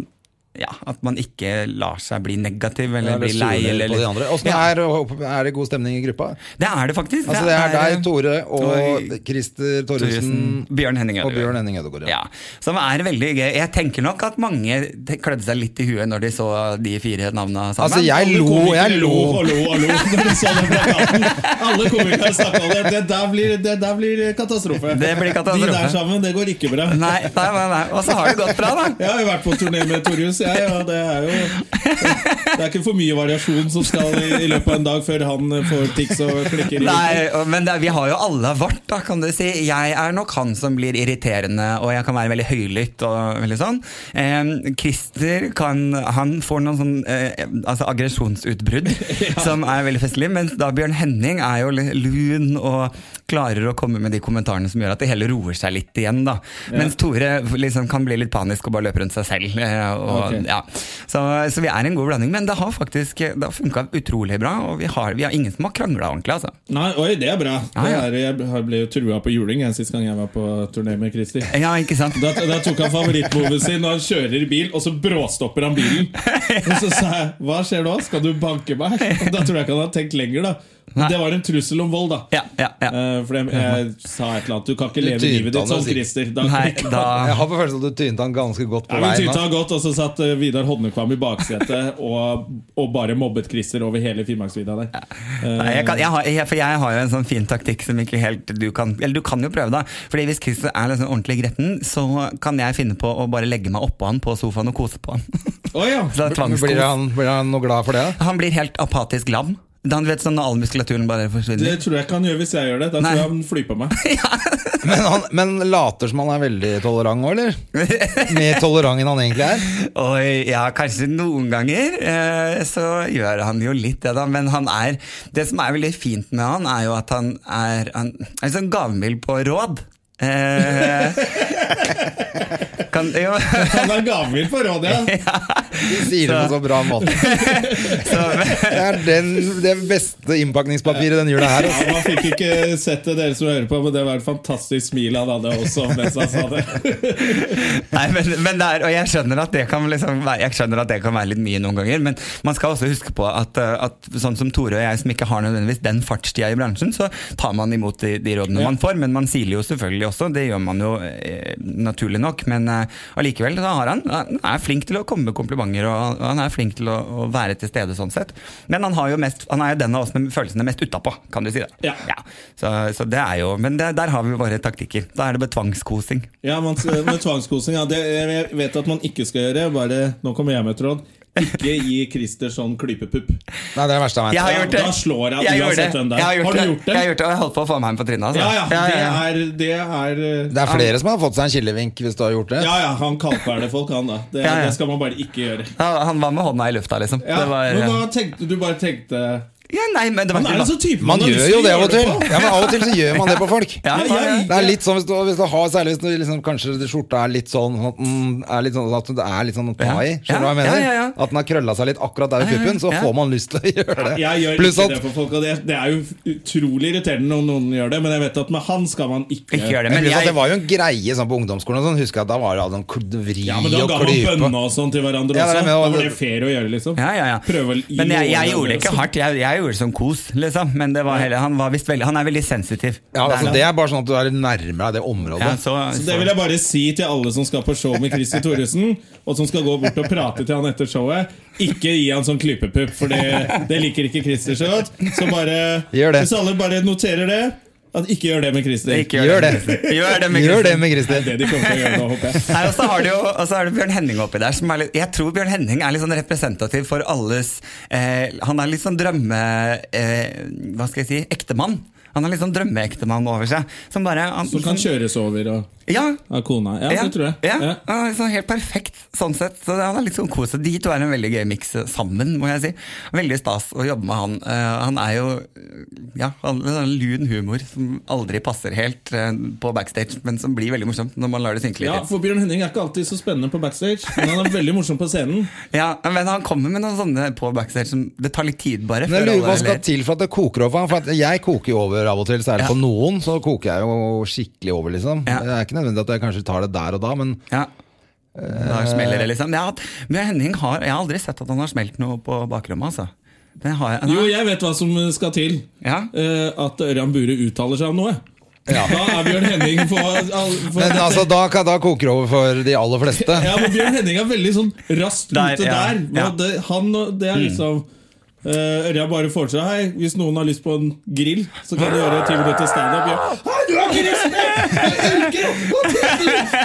ja, At man ikke lar seg bli negativ eller Eller bli lei. Eller, på de andre. Åssen Ja, er, er det god stemning i gruppa? det er det faktisk. Altså Det er deg, Tore og og Christer Torjussen Bjørn Henning Ødegaard. Henning Ja, Som er veldig gøy. Jeg tenker nok at mange klødde seg litt i huet når de så de fire navna sammen. Altså, jeg lo, jeg lo lo. og lo og lo når de så den plakaten. Alle komikere snakka om det. Det der blir, det der blir katastrofe. Det blir katastrofe. De der sammen, det går ikke bra. Nei, nei, nei, nei. Og så har det gått bra, da. Jeg har jo vært på turné med Torjus. Jeg, ja, det er jo Det er ikke for mye variasjon som skal i, i løpet av en dag før han får tics og klikker. Nei, men det, vi har jo alle vårt, da, kan du si. Jeg er nok han som blir irriterende, og jeg kan være veldig høylytt og veldig sånn. Eh, Christer kan Han får noen sånn eh, altså aggresjonsutbrudd som er veldig festlig, mens da Bjørn Henning er jo lun og klarer å komme med de kommentarene som gjør at det hele roer seg litt igjen, da. Mens Tore liksom kan bli litt panisk og bare løpe rundt seg selv. eh, Og, Ok. Ja. så, så vi er en god blanding, men det har faktisk det har funka utrolig bra, og vi har, vi har ingen som har krangla ordentlig, altså. Nei, oi, det er bra. Det er, jeg ble jo trua på juling jeg, sist gang jeg var på turné med Christer. Ja, ikke sant? Da, da tok han favorittmoven sin og han kjører bil, og så bråstopper han bilen. Og så sa jeg 'hva skjer nå, skal du banke meg?' Og da tror jeg ikke han har tenkt lenger, da. Men Nei. det var en trussel om vold, da. Ja, ja, ja. Eh, For jeg, jeg sa et eller annet Du kan ikke Du leve tynte livet ditt som. Christer. Da, Nei, da Jeg har på følelsen at du tynte han ganske godt på Ja, veien. tynta han godt, og så satt eh, Vidar Hodnekvam i baksetet og, og bare mobbet Christer over hele Finnmarksvidda der. Nei, jeg, kan, jeg, har, jeg, for jeg har jo en sånn fin taktikk som ikke helt du kan Eller du kan jo prøve, da. Fordi Hvis Christer er liksom ordentlig gretten, så kan jeg finne på å bare legge meg oppå han på sofaen og kose på han. Oh, ja. Blir han, blir han noe glad for det? Han blir helt apatisk lam. Da han vet sånn Når all muskulaturen bare forsvinner? Det tror jeg ikke han gjør hvis jeg gjør det. Da Nei. tror jeg han flyr på meg. Men han men later som han er veldig tolerant òg, eller? Mer tolerant enn han egentlig er? Oi, ja, kanskje noen ganger eh, så gjør han jo litt det, da. Men han er Det som er veldig fint med han, er jo at han er, han er sånn gavmild på råd. Eh, kan, ja. Han er gammel på rådet, ja. Du sier det på så bra måte. så, Det er den, det beste innpakningspapiret den jula her. Ja, Altså. Man fikk ikke sett det, dere som hører på, men det var et fantastisk smil han hadde også mens han sa det. Nei, men, men det er, og jeg skjønner, at det kan liksom være, jeg skjønner at det kan være litt mye noen ganger, men man skal også huske på at, uh, at sånn som Tore og jeg, som ikke har nødvendigvis den fartstida i bransjen, så tar man imot de, de rådene Ja. man får, men man siler jo selvfølgelig også, det gjør man jo eh, naturlig nok, men eh, allikevel har han, han er flink til å komme med komplimenter, og han er flink til å, å være til stede sånn sett. Men han, har jo mest, han er jo den av oss med følelsene mest utapå, kan du si det. Ja. Så, så det er jo, men det, der har vi våre taktikker. Da er det betvangskosing. Ja, man, med tvangskosing, ja, det jeg vet at man ikke skal gjøre. Bare, nå kommer jeg med et råd. Ikke gi Christer sånn klypepupp. Nei, det er det verste jeg Jeg har gjort det. Da slår jeg Jeg uansett hvem det er. Jeg har, gjort Har du det. gjort det? Jeg har gjort det, og jeg holdt på å få meg en på trynet. Altså. Ja, ja, ja, det er, det er eh, Det er flere som har fått seg en kilevink hvis du har gjort det. Ja, ja, han kaldkveler folk, han da. Det, Ja, ja. det skal man bare ikke gjøre. Ja, Han var med hånda i lufta, liksom. Ja, det var, men da tenkte du bare tenkte Ja, nei, men det var ikke sånn type Man man gjør jo det av og til. Ja, men Av og til så gjør man det på folk. Ja, Ja, ja, Det er litt sånn hvis du, hvis du har Særlig hvis du liksom, kanskje skjorta er litt sånn at den er litt sånn at det er litt sånn å ta i. Skjønner du hva jeg mener? ja, ja. At den har krølla seg litt akkurat der i puppen, så Ja. får man lyst til å gjøre det. Jeg gjør Plus, ikke at det for folk, og det, det er jo utrolig irriterende når noen gjør det, men jeg vet at med han skal man ikke Ikke gjøre det, men at jeg det var jo en greie sånn på ungdomsskolen. Og sånn, husker jeg at Da var det sånn vri Ja, men da og ga man bønner bønna og sånn til hverandre også. Da var det fair å gjøre, liksom. Ja, ja, ja. Prøve å gi Men jeg, jeg gjorde det ikke hardt. Jeg, jeg gjorde det som kos, liksom. Men det var heller, han, var visst veldig, han er veldig sensitiv. Ja, altså, Det er- bare sånn at du er nærmere deg det området. ja, så, Så det vil jeg bare si til alle som skal på show med Christer Thoresen, og som skal gå bort og prate til han etter showet. Ikke gi han sånn klypepupp, for det, det liker ikke Christer så godt. Så bare Gjør det. Hvis alle bare noterer det, at ikke gjør det med Christer. Ikke Gjør det. Gjør det med Gjør det med Det er Christer. det de kommer til å gjøre nå, håper jeg. Nei, og så har du jo er det Bjørn Henning oppi der. Som er litt, jeg tror Bjørn Henning er litt sånn representativ for alles eh, Han er litt sånn drømme... Eh, hva skal jeg si? Ektemann. Han er litt sånn drømmeektemann over seg. Som bare han, Som kan kjøres over og, Ja, av kona. Ja, det tror jeg. Ja, Ja. han er sånn helt perfekt sånn sett. Så det, han er litt sånn kos. De to er en veldig gøy miks sammen, må jeg si. Veldig stas å jobbe med han. Eh, han er jo ja, han har sånn lun humor som aldri passer helt eh, på backstage, men som blir veldig morsomt når man lar det synke litt Ja, for Bjørn Henning er ikke alltid så spennende på backstage, men han er veldig morsom på scenen. Ja, men han kommer med noen sånne på backstage som Det tar litt tid, bare. Men lurer hva skal til for at det koker over? For jeg koker jo over av og til, særlig Ja. på noen. Så koker jeg jo skikkelig over, liksom. Ja. Det er ikke nødvendig at jeg kanskje tar det der og da, men Ja. Da smeller det, liksom. Ja, men Henning har Jeg har aldri sett at han har smelt noe på bakrommet, altså. Det har jeg. Jo, jeg vet hva som skal til. Ja. Eh, at Ørjan Bure uttaler seg om noe. Da er Bjørn Henning for, for, Men altså, da, da koker det over for de aller fleste. Ja, men Bjørn Henning er veldig sånn raskt Der, ute ja, der. ja. Og Det, han, det er liksom uh, Ørjan bare foreslår Hei, hvis noen har lyst på en grill, så kan du gjøre ti minutter standup. Ja. Hei, du har kristen!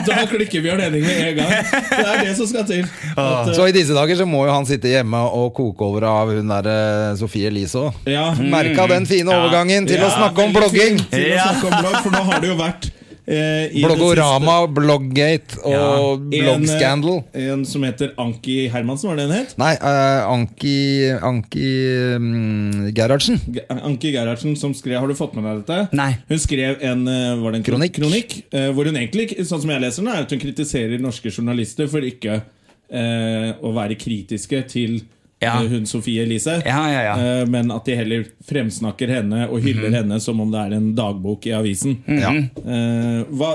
Da klikker Bjørn Henning med en gang. Det er det som skal til. At, Så i disse dager så må jo han sitte hjemme og koke over av hun der eh, Sofie Elise òg. uh, ja, Merka den fine overgangen til å snakke om blogging! fint Til å snakke om blogg, for nå har det jo vært eh, Bloggorama, Blogggate og ja, en, eh, Bloggscandal. En som heter Anki Hermansen, var det den het? Nei, uh, Anki, Anki um, Gerhardsen. Ge- Anki Gerhardsen som skrev Har du fått med deg dette? Nei. Hun skrev en, eh, var det en Kronikk. kronikk uh, hvor hun egentlig, sånn som jeg leser den, er at hun kritiserer norske journalister for ikke uh, å være kritiske til Ja. eh, hun Sofie Elise. Ja, ja, ja. Eh, men at de heller fremsnakker henne og hyller mm. henne som om det er en dagbok i avisen. Ja. Eh, hva,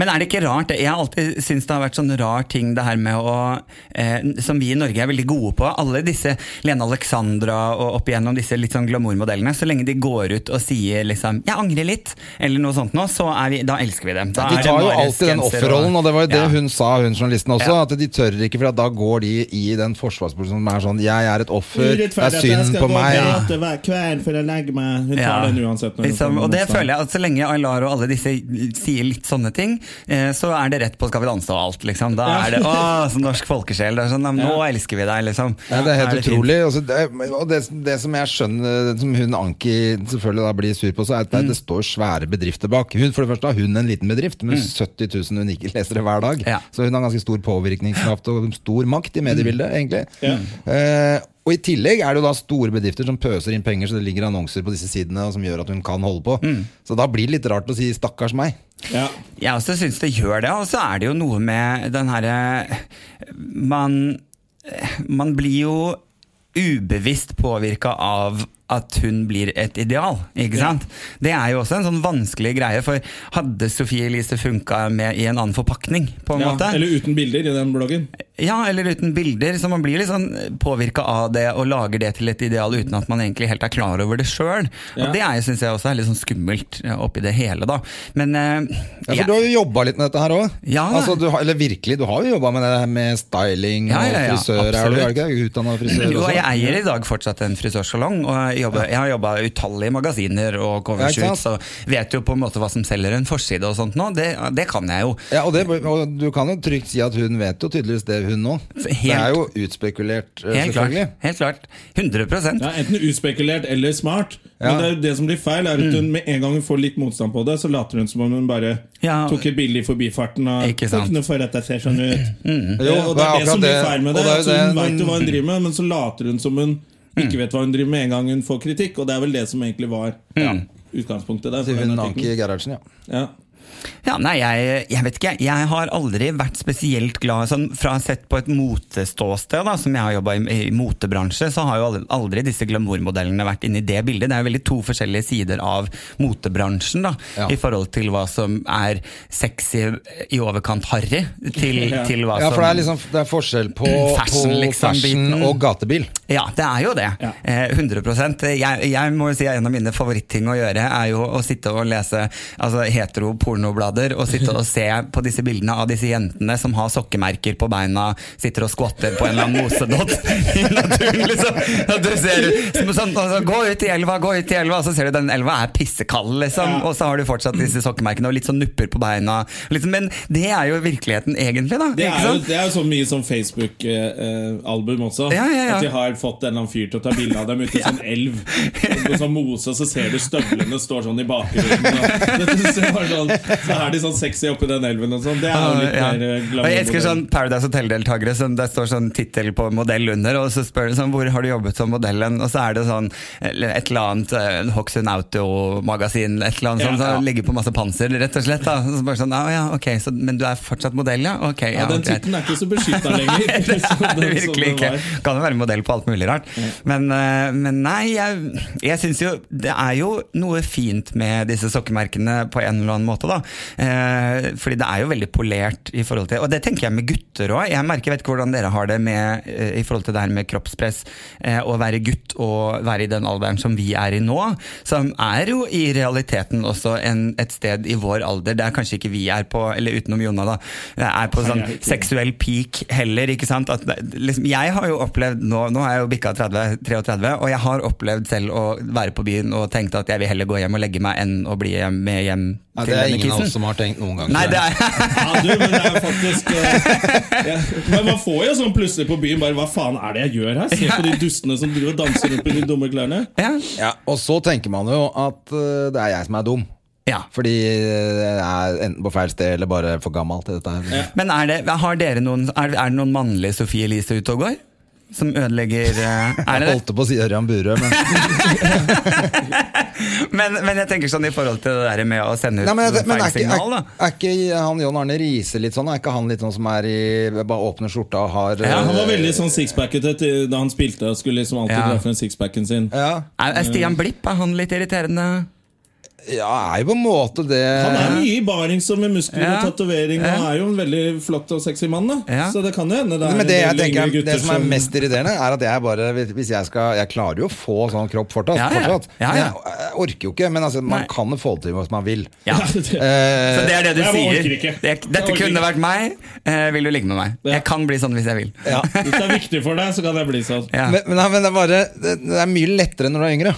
Men er det ikke rart? Jeg har alltid syntes det har vært sånn rar ting det her med å eh, Som vi i Norge er veldig gode på. Alle disse Lene Alexandra og opp igjennom disse litt sånn glamourmodellene. Så lenge de går ut og sier liksom 'jeg angrer litt', eller noe sånt nå, så er vi, da elsker vi dem. Da De er det tar jo alltid den offerrollen, og det var jo det Ja. hun sa, hun journalisten også. Ja. At de tør ikke, for da går de i den forsvarsposisjonen som er sånn 'jeg er et offer', det er synd på meg. hver kveld før jeg legger meg. Hun tar den uansett. Liksom, og det føler jeg at Så lenge Aylar og alle disse sier litt sånne ting, eh, så er det rett på Skal vi danse og alt. liksom Da er det 'Å, så norsk folkesjel'. Er sånn, 'Nå elsker vi deg', liksom. Ja, det er helt fint. utrolig. Altså, det, og det, det som jeg skjønner Som hun Anki selvfølgelig da blir sur på, så er at det, det står svære bedrifter bak. Hun, for det første har hun en liten bedrift med 70 000 unike lesere hver dag. Ja. Så hun har ganske stor påvirkningskraft og stor makt i mediebildet, egentlig. Ja. Eh, og i tillegg er det jo da store bedrifter som pøser inn penger, så det ligger annonser på disse sidene og som gjør at hun kan holde på. Så da blir det litt rart å si 'stakkars meg'. Ja. Jeg også syns det gjør det, og så er det jo noe med den herre Man Man blir jo ubevisst påvirka av at hun blir et ideal, ikke sant? Det er jo også en sånn vanskelig greie, for hadde Sofie Elise funka med i en annen forpakning, på en Ja, måte? eller uten bilder i den bloggen. Ja, eller uten bilder, så man blir litt sånn påvirka av det og lager det til et ideal uten at man egentlig helt er klar over det sjøl. Ja. Og det er, synes jeg også er litt sånn skummelt eh, oppi det hele, da. Men uh, Ja, for du har jo jobba litt med dette her òg. Ja, altså, eller virkelig, du har jo jobba med det med styling Ja, ja, ja, og frisør. Er du er ikke utdanna frisør? Jo, jeg eier i dag fortsatt en frisørsalong, og jobber, jeg har jobba utallige magasiner og Ja, ikke og vet jo på en måte hva som selger en forside og sånt nå. Det, det kan jeg jo. Ja, og, det, og du kan jo trygt si at hun vet jo tydeligvis det, hun nå. Det er jo utspekulert, helt Helt klart. Helt klart. 100 Ja, Enten utspekulert eller smart. Ja. Men det, er jo det som blir feil, er at hun med en gang hun får litt motstand på det, så later hun som om hun bare Ja. tok et bilde i forbifarten. Og, Ikke sant. «Det er ikke noe for at det ser sånn ut. Jo, Eh, og det er det som blir feil med det. det jo hun veit vet jo hva hun driver med, men så later hun som hun ikke vet hva hun driver med en gang hun får kritikk. Og det er vel det som egentlig var utgangspunktet der. hun. Anki Gerhardsen, ja. Ja. Ja, nei, jeg, jeg vet ikke. Jeg har aldri vært spesielt glad sånn, Fra sett på et moteståsted, da, som jeg har jobba i, i motebransje, så har jo aldri, aldri disse glamourmodellene vært inne i det bildet. Det er jo veldig to forskjellige sider av motebransjen, da, Ja. i forhold til hva som er sexy i overkant harry, til, Ja. til hva Ja, for det er, liksom, det er forskjell på Fashion, på liksom, fashion biten. og gatebil. Ja, det er jo det. Ja. Eh, 100 jeg, jeg må jo si at En av mine favoritting å gjøre er jo å sitte og lese altså, hetero-pornoblader og sitte og se på disse bildene av disse jentene som har sokkemerker på beina, sitter og skvatter på en eller annen mosedott i naturen. liksom. At du ser, sånn, altså, Gå ut i elva, gå ut i elva, og så ser du den elva er pissekald, liksom. Og så har du fortsatt disse sokkemerkene og litt sånn nupper på beina. Liksom. Men det er jo virkeligheten egentlig, da. Det er, jo, det er jo så mye som Facebook-album også. Ja, ja, ja. At de har fått en eller annen fyr til å ta bilde av dem ute i sånn elv. På sånn mose, og så ser du støvlene står sånn i bakgrunnen. Og det bare sånn, så er de sånn sexy oppi den elven og sånn. Det er jo litt Ja. mer glamour. Jeg elsker sånn Paradise Hotel-deltakere som det står sånn tittel på modell under, og så spør de sånn hvor har du jobbet som modellen, og så er det sånn et eller annet eh, Hoxton Auto-magasin, et eller annet Ja, sånt, som ja. ligger på masse panser, rett og slett. da Så bare sånn, ah, ja, ok, så, Men du er fortsatt modell, ja? Ok, ja, Ja, den greit. tittelen er ikke så beskytta lenger. det er det virkelig ikke. Kan jo være modell på alt mulig rart. Men, eh, men nei, jeg, jeg syns jo det er jo noe fint med disse sokkemerkene på en eller annen måte, da. Eh, fordi det er jo veldig polert i forhold til Og det tenker jeg med gutter òg. Jeg merker, jeg vet ikke hvordan dere har det med, eh, i forhold til det her med kroppspress. Eh, å være gutt og være i den alderen som vi er i nå, som er jo i realiteten også en, et sted i vår alder. Det er kanskje ikke vi er på, eller utenom Jonna, da, er på sånn seksuell peak heller. ikke sant? At, liksom, jeg har jo opplevd, nå, nå er jeg jo bikka 30, 33, og jeg har opplevd selv å være på byen og tenkt at jeg vil heller gå hjem og legge meg enn å bli med hjem Ja, det er ingen av oss som har tenkt noen gang. Nei, det er Ja, du, men det er faktisk eh, ja. Men man får jo sånn plutselig på byen bare Hva faen er det jeg gjør her? Se på de dustene som driver og danser opp i de dumme klærne. ja. Ja, og så tenker man jo at eh, det er jeg som er dum. ja. Fordi jeg er enten på feil sted eller bare for gammel til dette her. Men er det, har dere noen, er, er det noen mannlige Sofie Elise ute og går? Som ødelegger eh, Er det det? Holdt på å si Ørjan Burøe, men Men, men jeg tenker sånn i forhold til det der med å sende ut Nei, men, men feil er, ikke, signal, er, da. er ikke han John Arne Riise litt sånn? Er ikke han litt sånn som er i Bare åpner skjorta og har Ja, Han var veldig sånn sixpackete da han spilte og skulle liksom alltid Ja. treffe sixpacken sin. ja, Er, er Stian Blipp er han litt irriterende? Ja, er jo på en måte det Han er mye i baring som med muskler Ja. og tatovering, og Ja. er jo en veldig flott og sexy mann. Ja. Så det kan jo hende det er Men det jeg tenker er, det som er mest irriterende, er at jeg bare Hvis jeg skal Jeg klarer jo å få sånn kropp fortsatt. Ja, ja. fortsatt. Ja, ja. Men Jeg, jeg orker jo ikke, men altså, man Nei. kan få det til hvis man vil. Ja. det- Eh, Så det er det du Jeg sier? Det, dette kunne ikke. vært meg. Eh, vil du ligge med meg? Ja. Jeg kan bli sånn hvis jeg vil. ja. Hvis det er viktig for deg, så kan det bli sånn. Ja, men, men, men det, er bare, det, det er mye lettere når du er yngre.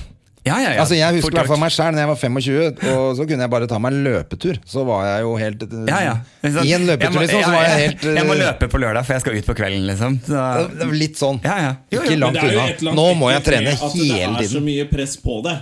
Ja, ja. ja. Altså Jeg husker i hvert fall meg sjøl da jeg var 25, og så kunne jeg bare ta meg en løpetur. Så var jeg jo helt Ja, ja. Sånn, I en løpetur, må- liksom, så var jeg helt eh, Jeg må løpe på lørdag, for jeg skal ut på kvelden, liksom. Så, Litt sånn. ja, ja. Jo, Ikke langt jo unna. Nå må jeg trene hele tiden. Det er så mye press på det.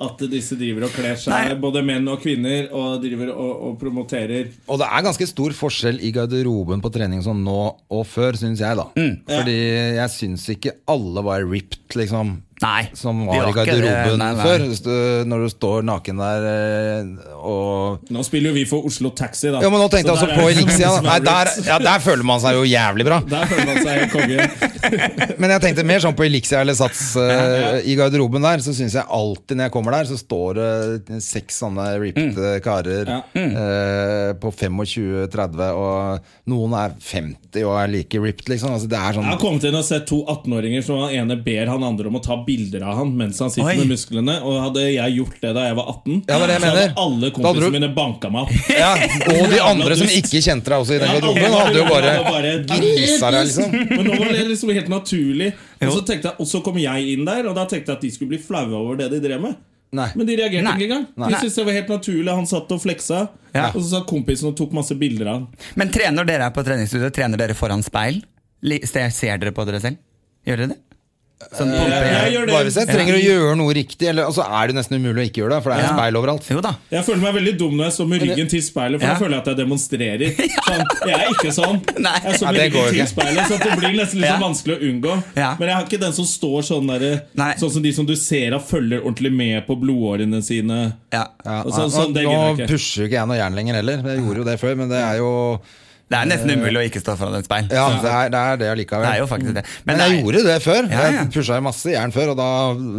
At disse driver og kler seg, Nei. både menn og kvinner, og driver og, og promoterer. Og det er ganske stor forskjell i garderoben på trening sånn nå og før, syns jeg, da. Mm. Fordi jeg syns ikke alle var ripped, liksom. Nei, Som var i garderoben Nei, nei. før. Du- Når du står naken der eh, og Nå spiller jo vi for Oslo Taxi, da. Ja, men nå tenkte jeg altså på Elixia. Nei, er der, ja, der føler man seg jo jævlig bra. Der føler man seg konge. Men jeg tenkte mer sånn på Elixia eller Sats eh, i garderoben der. Så syns jeg alltid når jeg kommer der, så står det seks sånne ripped Mm. karer Ja. Uh, på 25-30, og noen er 50 og er like ripped, liksom. Altså, det er sånn Jeg har kommet inn og sett to 18-åringer som han ene ber han andre om å ta bilder av han mens han sitter Oi. med musklene. Og hadde jeg gjort det da jeg var 18, Ja, det det jeg så hadde alle kompisene du- mine banka meg opp. ja, Og de andre som ikke kjente deg også i den garderoben, ja, hadde jo bare bare- grisa deg, liksom. Men nå var det liksom helt naturlig. Og så, jeg, og så kom jeg inn der, og da tenkte jeg at de skulle bli flaue over det de drev med. Nei. Men de reagerte Nei. ikke engang. De syntes det var helt naturlig. Han satt og fleksa, Ja. og så satt kompisen og tok masse bilder av han. Men trener dere er på treningsstudio, trener dere foran speil? Ser, ser dere på dere selv? Gjør dere det? Sånn pumpe jeg gjør det. Bare hvis jeg trenger å gjøre noe riktig, eller, og så er det nesten umulig å ikke gjøre det, for det er Ja. speil overalt. Jo da. Jeg føler meg veldig dum når jeg står med ryggen til speilet, for Ja. da føler jeg at jeg demonstrerer. Sånn, jeg er ikke sånn. Nei. Jeg står med ja, ryggen til speilet, så det blir nesten litt Ja. sånn vanskelig å unngå. Ja. Men jeg har ikke den som står sånn der, Sånn som de som du ser av følger ordentlig med på blodårene sine. Ja. Ja, Og så- sånn, det nå pusher jo ikke jeg noe jern lenger heller. Jeg gjorde jo det før, men det er jo Det er nesten umulig å ikke stå foran et speil. Ja, det er det, er det allikevel. Det er jo faktisk det. Men, Men jeg er- gjorde det før. Ja, ja. Jeg pusha masse jern før, og da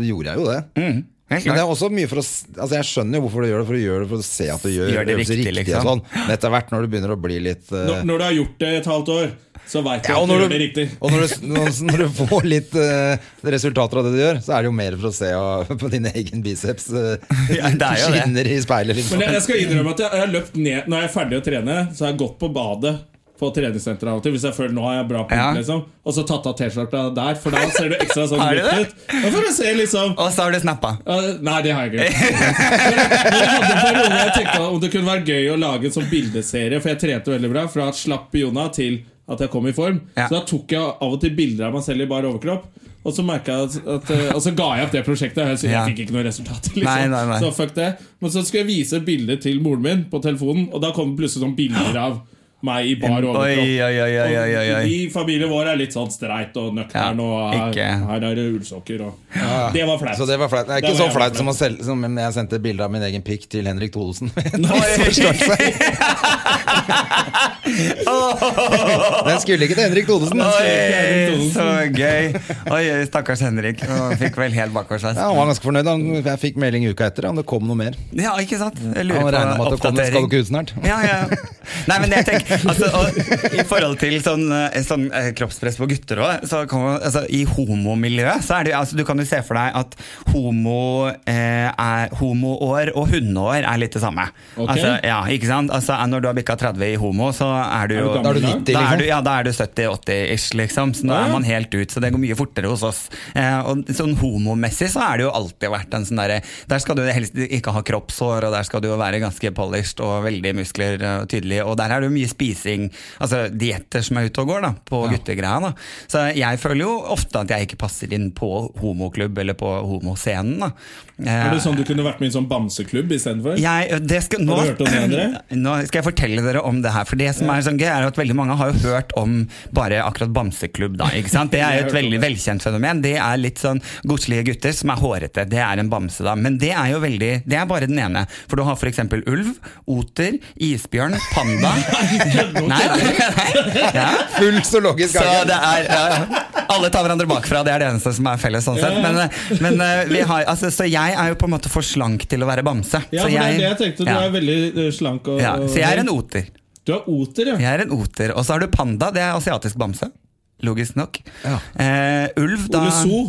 gjorde jeg jo det. Mm, Men det er også mye for å Altså Jeg skjønner jo hvorfor du gjør det, for du gjør det for å se at du gjør, Gjør det riktig, riktig. liksom. og sånn Men etter hvert, når du begynner å bli litt uh... Når, når du har gjort det et halvt år, så veit du ja, at du du gjør det riktig. og når du, når, du får litt uh, resultater av det du gjør, så er det jo mer for å se uh, på din egen biceps uh, Ja, det er jo det. skinner i speilet. Liksom. Men jeg, jeg skal innrømme at jeg, jeg har løpt ned Når jeg er ferdig å trene, så har jeg gått på badet på treningssenteret av og til. Hvis jeg føler nå har jeg bra på Ja. liksom Og så tatt av T-skjorta der, for da ser du ekstra sånn det? ut. Da får du se liksom Og så har du snappa. Nei, det har jeg ikke. Men jeg hadde en periode jeg tenkte om det kunne være gøy å lage en sånn bildeserie, for jeg trente veldig bra. Fra slapp Jona til at jeg kom i form. Ja. Så da tok jeg av og til bilder av meg selv i bar overkropp. Og så jeg at, at eh, Og så ga jeg opp det prosjektet. Jeg, jeg Ja. fikk ikke noe resultat. Liksom. Nei, nei, nei. Så fuck det Men så skulle jeg vise bilder til moren min på telefonen, og da kom det plutselig sånn bilder av meg i bar overkropp. Oi, oi, oi, oi, oi, oi. Og Vi i familien vår er litt sånn streit og nøktern, Ja, og her, her er det ullsokker. Og, Det var flaut. Så det var flaut. Det er ikke Det så flaut som, som jeg sendte bilde av min egen pikk til Henrik Thodesen. Den skulle ikke til Henrik Thodesen. Oi, så gøy. Oi, stakkars Henrik. Han fikk vel helt bakoversveis. Ja, han var ganske fornøyd. Han, jeg fikk melding uka etter om det kom noe mer. Ja, ikke sant? Jeg lurer han regna med at det kom, ikke ut snart. Ja, ja. Nei, men jeg tenker altså, og, I forhold til sånn, eh, sånn eh, kroppspress på gutter òg, så altså, i homomiljøet så er det altså, Du kan jo se for deg at homo, eh, er, homoår og hundeår er litt det samme. Okay. Altså, ja, ikke sant? Altså, når du har bikka 30 i homo, så er du jo Da er du da? 90, da er liksom. du, ja, da er du 70-80-ish, liksom. Så nå er man helt ut. Så det går mye fortere hos oss. Eh, og sånn homomessig så er det jo alltid vært en sånn derre Der skal du helst ikke ha kroppshår, og der skal du jo være ganske polished og veldig muskler eh, tydelig. Og der er det jo mye spising, altså dietter som er ute og går, da, på guttegreia. da. Så jeg føler jo ofte at jeg ikke passer inn på homoklubb eller på homoscenen. da. Eh, Er det sånn du kunne vært med i en sånn bamseklubb istedenfor? skal, nå, nå skal jeg fortelle dere om det her. For det som er sånn gøy, er at veldig mange har jo hørt om bare akkurat bamseklubb. da, ikke sant? Det er jo et veldig velkjent fenomen. Det er litt sånn godslige gutter som er hårete. Det er en bamse, da. Men det er jo veldig Det er bare den ene. For du har f.eks. ulv, oter, isbjørn, panda Nei, ja. Full zoologisk Så hage. det er ja, Alle tar hverandre bakfra, det er det eneste som er felles. sånn sett Men, eh, men eh, vi har, altså, Så jeg er jo på en måte for slank til å være bamse. Ja, for det er det jeg tenkte. Du ja. er veldig eh, slank. Og, Ja, så jeg er en oter. Du er oter, ja. Jeg er en oter. Og så har du panda, det er asiatisk bamse. Logisk nok. Ja. Uh, ulv, da Ole So.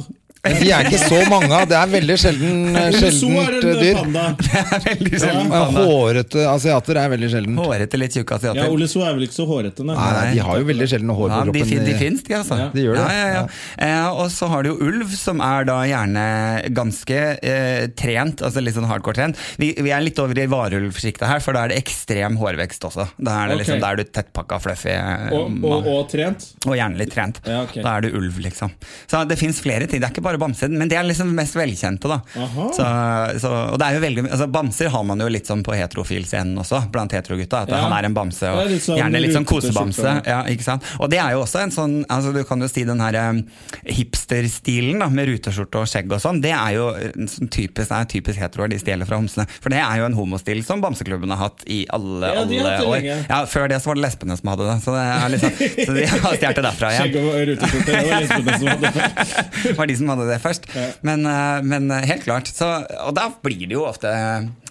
De er ikke så mange av. Det er veldig sjelden, sjeldent en eh, eh, dyr. Det er veldig sjelden Men panda. Hårete asiater er veldig sjelden. Hårete, litt tjukke Ja. Ole So er vel ikke så hårete, nei. Nei, de har jo veldig sjelden hår på Ja, de, kroppen. fin- de i- fins, de, altså. Ja. De gjør det, Ja, ja, ja. Eh, og så har du jo ulv, som er da gjerne ganske eh, trent, altså litt sånn hardcore trent. Vi, vi er litt over i varulvsjiktet her, for da er det ekstrem hårvekst også. Da er det liksom, da er du tettpakka, fluffy eh, Og, og, og trent. Og gjerne litt trent. Ja, ok. Da er du ulv, liksom. Så det fins flere ting. Det er ikke bare bamser, men det er liksom mest velkjente. da så, så, Og det er jo veldig altså Bamser har man jo litt sånn på heterofil-scenen også, blant heterogutta. At Ja. han er en bamse, og litt sånn gjerne litt sånn kosebamse. Ja, ikke sant? Og det er jo også en sånn altså Du kan jo si den her eh, hipsterstilen da med ruteskjorte og skjegg og sånn. Det er jo sånn typisk, er typisk heteroer de stjeler fra homsene. For det er jo en homostil som bamseklubben har hatt i alle, Ja, alle år. lenge. Ja, Før det så var det lesbene som hadde det. Så, det er liksom, så de har stjålet det derfra igjen. Skjegg og ruteskjorte. Det var lesbene som hadde det. var de som hadde det først. Men, eh, men eh, helt klart. Så, og da blir det jo ofte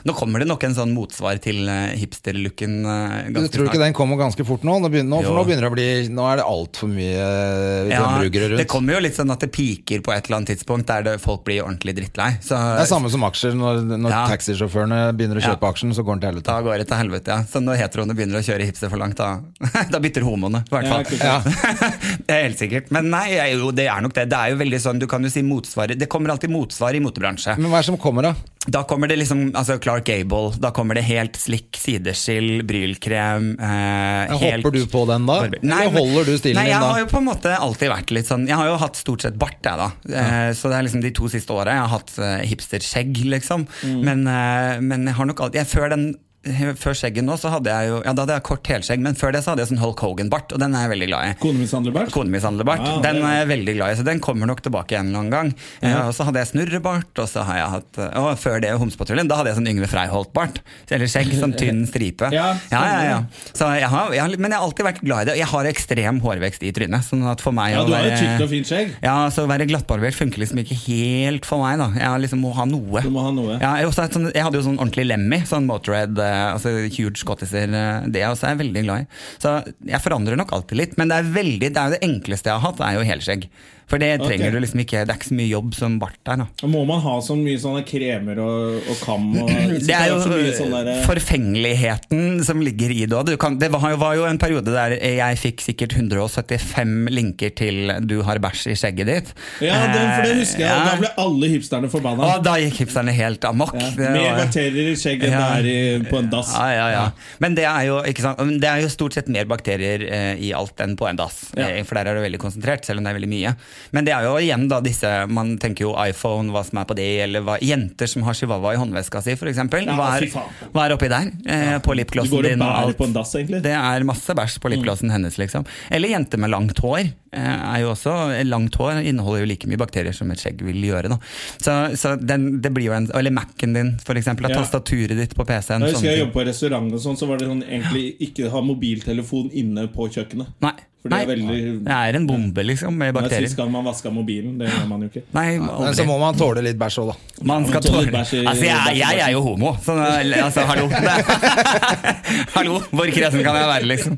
Nå kommer det nok en sånn motsvar til eh, hipsterlooken uh, Du tror ikke snart. den kommer ganske fort nå? Nå, begynner, nå, for nå begynner det å bli Nå er det altfor mye uh, Ja, rundt det kommer jo litt sånn at det piker på et eller annet tidspunkt der det, folk blir ordentlig drittlei. Så Det er samme som aksjer. Når, når Ja. taxisjåførene begynner å Ja. kjøpe aksjen, så går den til helvete. da går det til helvete, ja. Så når heteroene begynner å kjøre hipster for langt, da, da bytter homoene. I hvert fall. Ja. det er helt sikkert. Men nei, jo, det er nok det. Det er jo veldig sånn, du kan jo si motsvar Det kommer alltid motsvar i motebransje. Men hva er det som kommer, da? Da kommer det liksom altså Clark Gable, da kommer det helt slikk, sideskill, brylkrem eh, helt- hopper du på den da? Nei, Eller holder du stilen nei, din jeg har jo på en måte alltid vært litt sånn Jeg har jo hatt stort sett bart, jeg, da. Eh, så det er liksom de to siste åra jeg har hatt eh, hipsterskjegg, liksom. Mm. Men, eh, men jeg har nok alltid jeg, Før den før skjegget nå, så hadde jeg jo Ja, da hadde jeg kort helskjegg, men før det så hadde jeg sånn Hulk Hogan-bart, og den er jeg veldig glad i. Konemishandlerbart? Konemishandlerbart. Ja, den er jeg veldig glad i, så den kommer nok tilbake en eller annen gang. Ja. og så hadde jeg snurrebart, og så har jeg hatt Og før det Homsepatruljen, da hadde jeg sånn Yngve Freiholt-bart. Eller skjegg, sånn tynn stripe. Ja, ja, ja, ja. Så jeg har, jeg har, men jeg har alltid vært glad i det. Jeg har ekstrem hårvekst i trynet, sånn at for meg Ja, du har jo tykt og fint skjegg. ja, så å være glattbarbert funker liksom ikke helt for meg. da Jeg liksom må ha noe. Du må ha noe. Ja, jeg, også, sånn, jeg hadde jo sånn ordentlig Lemmy, sånn Motorhead, eh, altså huge skottiser. det det også er jeg veldig glad i. Så jeg forandrer nok alltid litt. Men det er, veldig, det er det enkleste jeg har hatt, det er jo helskjegg. For det trenger trenger du liksom ikke, det er ikke så mye jobb som bart der. da Må man ha så mye sånne kremer og, og kam? Og, Det er jo så mye sånn der, forfengeligheten som ligger i det òg. Det var var jo en periode der jeg fikk sikkert 175 linker til 'du har bæsj i skjegget ditt'. Ja, det, for det husker jeg. Ja. Da ble alle hipsterne forbanna. Og da gikk hipsterne helt amok. Ja, mer bakterier i skjegget Ja. det er i, på en dass. Ja, ja, ja. Men det er, jo, det er jo stort sett mer bakterier eh, i alt enn på en dass. Eh, for der er det veldig konsentrert, selv om det er veldig mye. Men det er jo igjen da disse Man tenker jo iPhone, hva som er på det, eller hva, jenter som har chihuahua i håndveska si, f.eks. Ja, Hva, er- hva er oppi der? Eh, på Du lipglossen din og alt. på dass. Det er masse bæsj på lipglossen hennes, liksom. Eller jenter med langt hår. eh, også, langt hår inneholder jo like mye bakterier som et skjegg vil gjøre. Da. Så, så den, det blir jo en Eller Mac-en din, eksempel. Ja. Tastaturet ditt på PC-en. Jeg husker jeg jobbet på restaurant, og sånn, så var det sånn egentlig ikke ha mobiltelefon inne på kjøkkenet. Nei. For det er veldig- det er en bombe, liksom, med er bakterier. Sist gang man vaska mobilen. Det gjør man jo ikke. Nei, Men så må man tåle litt bæsj òg, da. Man skal Man tåle bæsj i- Altså, jeg, jeg er jo homo, så altså, hallo. hallo, hvor kresen kan jeg være, liksom?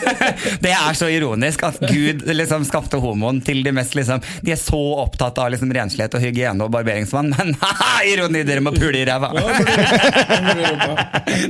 Det er så ironisk at Gud liksom skapte homoen til de mest liksom De er så opptatt av liksom renslighet og hygiene og barberingsvann, men ironi, dere må pule i ræva!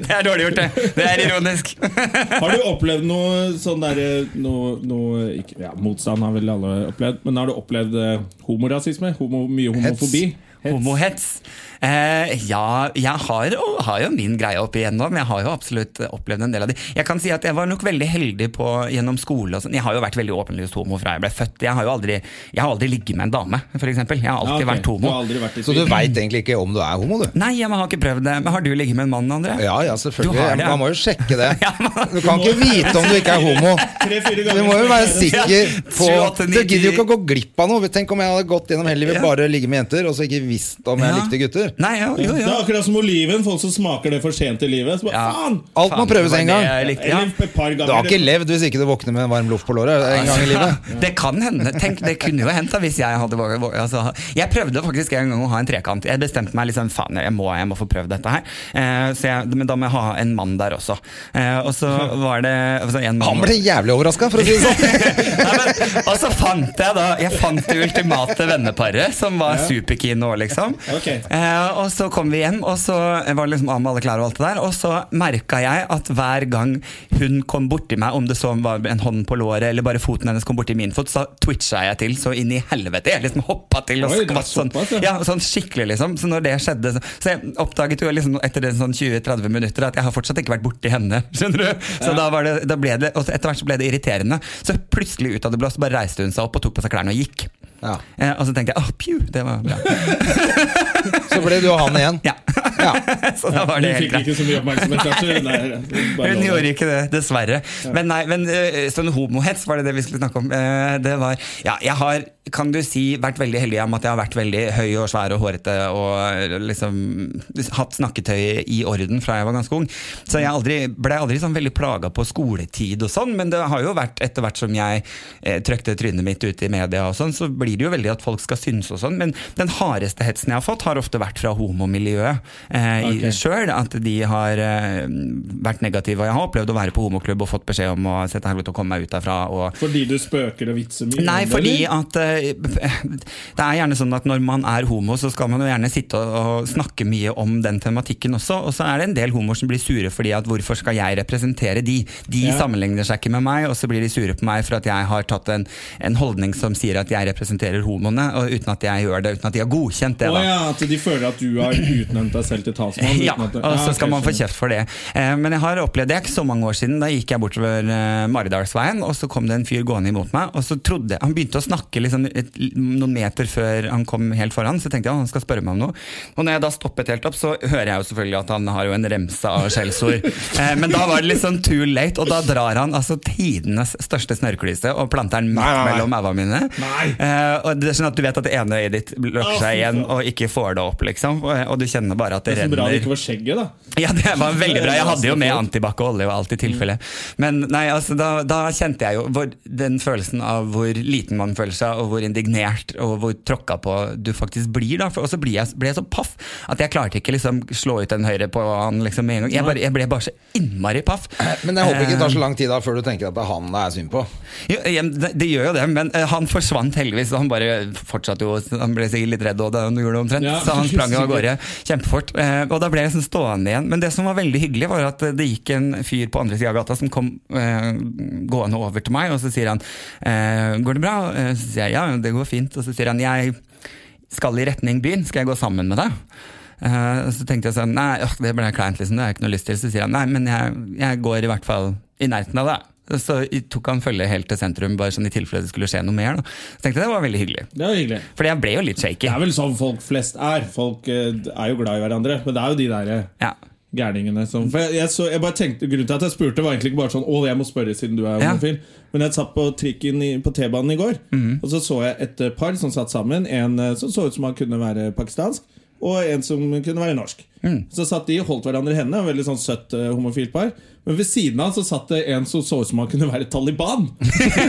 Det er dårlig gjort, det. Det er ironisk. Har du opplevd noe sånn derre noe, noe ja, Motstand har vel alle opplevd, men har du opplevd eh, homorasisme? Homo, mye homofobi? Hets? Homohets. Eh, ja, jeg har, har jo min greie opp igjennom. Jeg har jo absolutt opplevd en del av det. Jeg kan si at jeg var nok veldig heldig på gjennom skole og sånn. Jeg har jo vært veldig åpenlyst homo fra jeg ble født. Jeg har jo aldri, jeg har aldri ligget med en dame, eksempel. Jeg har alltid Ja, ok. vært homo. Du aldri vært i Så du veit egentlig ikke om du er homo, du? Nei, jeg har ikke prøvd det. Men har du ligget med en mann, André? Ja, ja, selvfølgelig. har det, ja. Man må jo sjekke det. Ja, man- Du kan ikke vite om du ikke er homo. Du må jo være sikker på Du gidder jo ikke å gå glipp av noe. Tenk om jeg hadde gått gjennom hele livet bare ligge med jenter, og så ikke visst om jeg Ja. likte gutter. Nei, ja, jo, Det er akkurat som oliven. Folk som smaker det for sent i livet. Så bare, Ja. faen! Alt må Faen, prøves det en var gang. det jeg likte, ja. Eller et par. Du har ikke levd hvis ikke du våkner med en varm loff på låret en gang i livet. Det kan hende. Tenk, det kunne jo hendt da, hvis jeg hadde våget altså, Jeg prøvde faktisk en gang å ha en trekant. Jeg bestemte meg liksom, faen, jeg må, jeg må få prøvd dette her. Eh, så jeg, men da må jeg ha en mann der også. Eh, og så var det altså, en mann Han ble jævlig overraska, for å si det sånn. Nei, men, og så fant jeg da Jeg fant det ultimate venneparet, som var superkeen nå, liksom. Okay. Eh, og så kom vi hjem, og så var det liksom av med alle klær og alt det der. Og så merka jeg at hver gang hun kom borti meg, om det så var en hånd på låret eller bare foten hennes kom borti min fot, så twitcha jeg til så inn i helvete. Jeg liksom hoppa til og skvatt sånn. ja. Ja, sånn skikkelig, liksom. Så når det skjedde Så, så jeg oppdaget jo liksom etter det sånn 20-30 minutter at jeg har fortsatt ikke vært borti henne. Skjønner du? Så da, var det, da ble det Og etter hvert så ble det irriterende. Så plutselig ut av det blå så bare reiste hun seg opp og tok på seg klærne og gikk. Ja. Eh, og så tenkte jeg åh, pju, det var bra. Så ble du og han igjen. Ja. Ja. så da var Hun det helt fikk ikke så mye oppmerksomhet. kanskje. Nei, Hun gjorde ikke det, dessverre. Men nei, men øh, sånn homohets, var det det vi skulle snakke om? Eh, Det var Ja, jeg har, kan du si, vært veldig heldig om at jeg har vært veldig høy og svær og hårete og liksom hatt snakketøy i orden fra jeg var ganske ung. Så jeg aldri, ble aldri sånn veldig plaga på skoletid og sånn, men det har jo vært etter hvert som jeg eh, trøkte trynet mitt ute i media og sånn, så blir det jo veldig at folk skal synes og sånn. Men den hardeste hetsen jeg har fått, har ofte vært fra homomiljøet eh, okay. sjøl. At de har eh, vært negative. Og jeg har opplevd å være på homoklubb og fått beskjed om å sette helvete og komme meg ut derfra. Og Fordi du spøker og vitser mye? Nei, fordi at Det er gjerne sånn at når man er homo, så skal man jo gjerne sitte og, snakke mye om den tematikken også. Og så er det en del homoer som blir sure fordi at hvorfor skal jeg representere de? De Ja. sammenligner seg ikke med meg, og så blir de sure på meg for at jeg har tatt en, en holdning som sier at jeg representerer homoene, og uten at jeg gjør det, uten at de har godkjent det. Da. ja, At de føler at du har utnevnt deg selv til talsmann? Ja, og så Ja, skal man få kjeft for det. Eh, Men jeg har opplevd det er ikke så mange år siden. Da gikk jeg bortover eh, Maridalsveien, og så kom det en fyr gående imot meg. Og så trodde jeg, Han begynte å snakke liksom et, noen meter før han kom helt foran, så tenkte jeg han skal spørre meg om noe. Og når jeg da stoppet helt opp, så hører jeg jo selvfølgelig at han har jo en remse av skjellsord. Eh, Men da var det liksom too late, og da drar han altså tidenes største snørrklyse og planter den midt mellom maua mine. Eh, og det er sånn at Du vet at det ene øyet ditt lukker seg igjen og ikke får det opp, liksom. Og, og du kjenner bare at det, Det er så bra det ikke var skjegget, da. Ja, det var veldig bra. Jeg hadde jo med antibac og olje og alt i tilfelle. Men nei, altså, da, da kjente jeg jo hvor, den følelsen av hvor liten man føler seg, og hvor indignert og hvor tråkka på du faktisk blir. da. For- Og så ble jeg, ble jeg så paff at jeg klarte ikke liksom slå ut den høyre på han liksom med en gang. Jeg, bare, jeg ble bare så innmari paff. Men jeg håper ikke det tar Eh, så lang tid da før du tenker at det er han det er synd på. jo, det, det gjør jo det, men eh, han forsvant heldigvis. og Han bare fortsatte jo, han ble sikkert litt redd også da han gjorde det omtrent, Ja, så han sprang av gårde kjempefort. Eh, og da ble jeg liksom stående igjen. Men det som var veldig hyggelig, var at det gikk en fyr på andre sida av gata som kom eh, gående over til meg, og så sier han eh, 'Går det bra?' Eh, Så sier jeg ja, det går fint. Og så sier han 'Jeg skal i retning byen, skal jeg gå sammen med deg?' Uh, så tenkte jeg sånn Nei, øh, det ble kleint, liksom. Det har jeg ikke noe lyst til. Så sier han nei, men jeg, jeg går i hvert fall i nærheten av deg. Så tok han følge helt til sentrum, bare sånn i tilfelle det skulle skje noe mer. Da. Så tenkte jeg det var veldig hyggelig. Det var hyggelig. Fordi jeg ble jo litt shaky. Det er vel sånn folk flest er. Folk eh, er jo glad i hverandre. Men det er jo de der eh, Ja. Gærningene som For jeg, jeg, så, jeg bare tenkte Grunnen til at jeg spurte, var egentlig ikke bare sånn Å, jeg må spørre siden du er Ja. homofil. Men jeg satt på trikken i, på T-banen i går, og så så jeg et eh, par som satt sammen. En eh, som så ut som han kunne være pakistansk, og en som kunne være norsk. Så satt de og holdt hverandre i hendene. Veldig sånn søtt uh, homofilt par. Men ved siden av så satt det en som så ut som han kunne være Taliban.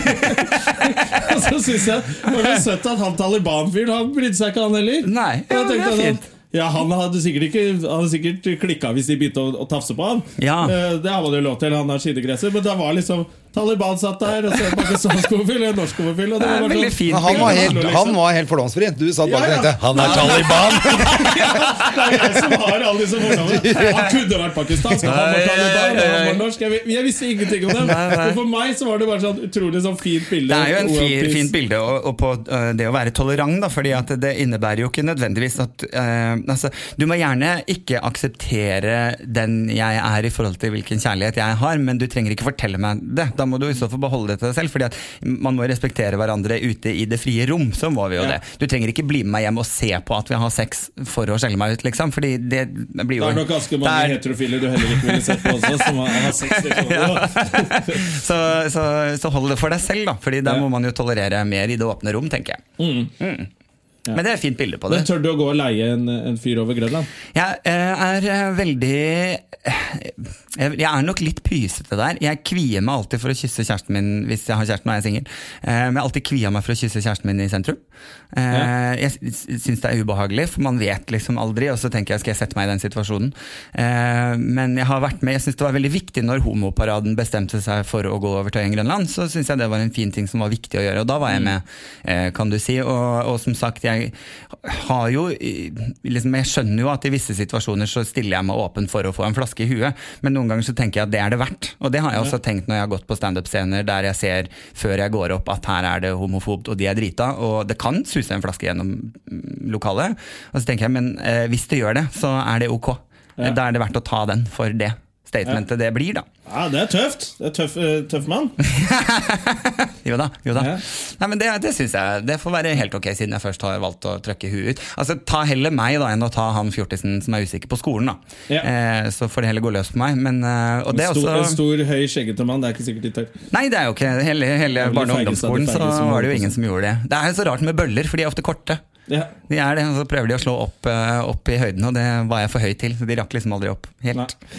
og så syns jeg det var søtt at han Taliban-fyren Han brydde seg ikke, han heller. Nei, ja, det er jeg fint. Ja, Han hadde sikkert ikke Han hadde sikkert klikka hvis de begynte å, å tafse på han. Ja. Eh, Det har man jo lov til, han har skidegresser. Men det var liksom Taliban satt der, og så en pakistansk homofil og norsk homofil. Og det var bare sånn, fint. Han var helt, han var helt fordomsfri. Du satt bak Ja, og tenkte 'han er Taliban'! Det er jeg som har alle disse fordommene. Han kunne vært pakistansk, han var Taliban, han var norsk. Jeg, jeg visste ingenting om dem. Men for meg så var det bare sånn utrolig sånn fint bilde. Det er jo en fin, fint bilde og, og på det å være tolerant, da, fordi at det innebærer jo ikke nødvendigvis at uh, altså, Du må gjerne ikke akseptere den jeg er i forhold til hvilken kjærlighet jeg har, men du trenger ikke fortelle meg det. Da må du i så fall beholde det til deg selv, fordi at man må respektere hverandre ute i det frie rom. Så må vi jo Ja. det. Du trenger ikke bli med meg hjem og se på at vi har sex for å skjelle meg ut, liksom, fordi det blir jo Det er nok ganske mange det er- heterofile du heller ikke ville sett på også, som har, har sex. Liksom. så, så, så hold det for deg selv, da. Fordi da Ja. må man jo tolerere mer i det åpne rom, tenker jeg. Mm. Men det er et fint bilde på det. Men tør du å gå og leie en, en fyr over Grønland? Jeg eh, er eh, veldig jeg jeg er nok litt pysete der. Jeg kvier meg alltid for å kysse kjæresten min hvis jeg har kjæresten og jeg er singel. Eh, Men jeg har alltid kvia meg for å kysse kjæresten min i sentrum. Ja. Jeg syns det er ubehagelig, for man vet liksom aldri. Og så tenker jeg skal jeg sette meg i den situasjonen. Eh, Men jeg har vært med, jeg syns det var veldig viktig når homoparaden bestemte seg for å gå over Tøyen Grønland. Så syns jeg det var en fin ting som var viktig å gjøre, og da var jeg med, eh, kan du si. Og, og som sagt, jeg har jo liksom, Jeg skjønner jo at i visse situasjoner så stiller jeg meg åpen for å få en flaske i huet, men noen ganger så tenker jeg at det er det verdt. Og det har jeg også tenkt når jeg har gått på standup-scener der jeg ser før jeg går opp at her er det homofobt og de er drita, og det kan suse en flaske gjennom mm, lokalet. Og så tenker jeg, men eh, hvis det gjør det, så er det ok. Ja. Da er det verdt å ta den for det statementet det blir, da. Ja, Det er tøft. Det er tøff, eh, tøff mann. Jo da. jo da Ja. Nei, men Det, det syns jeg det får være helt ok, siden jeg først har valgt å trøkke huet ut. Altså, Ta heller meg da enn å ta han fjortisen som er usikker på skolen. da Ja. eh, Så får det heller gå løs på meg. Men, eh, og det er Stor, en stor, høy, skjeggete mann. Det er ikke sikkert de tør. Nei, det er jo ikke hele, hele barne- og ungdomsskolen. Så var det jo ingen som gjorde det. Det er jo så rart med bøller, for de er ofte korte. Ja. De er det, og Så prøver de å slå opp, eh, opp i høyden, og det var jeg for høy til. Så de rakk liksom aldri opp helt. Nei.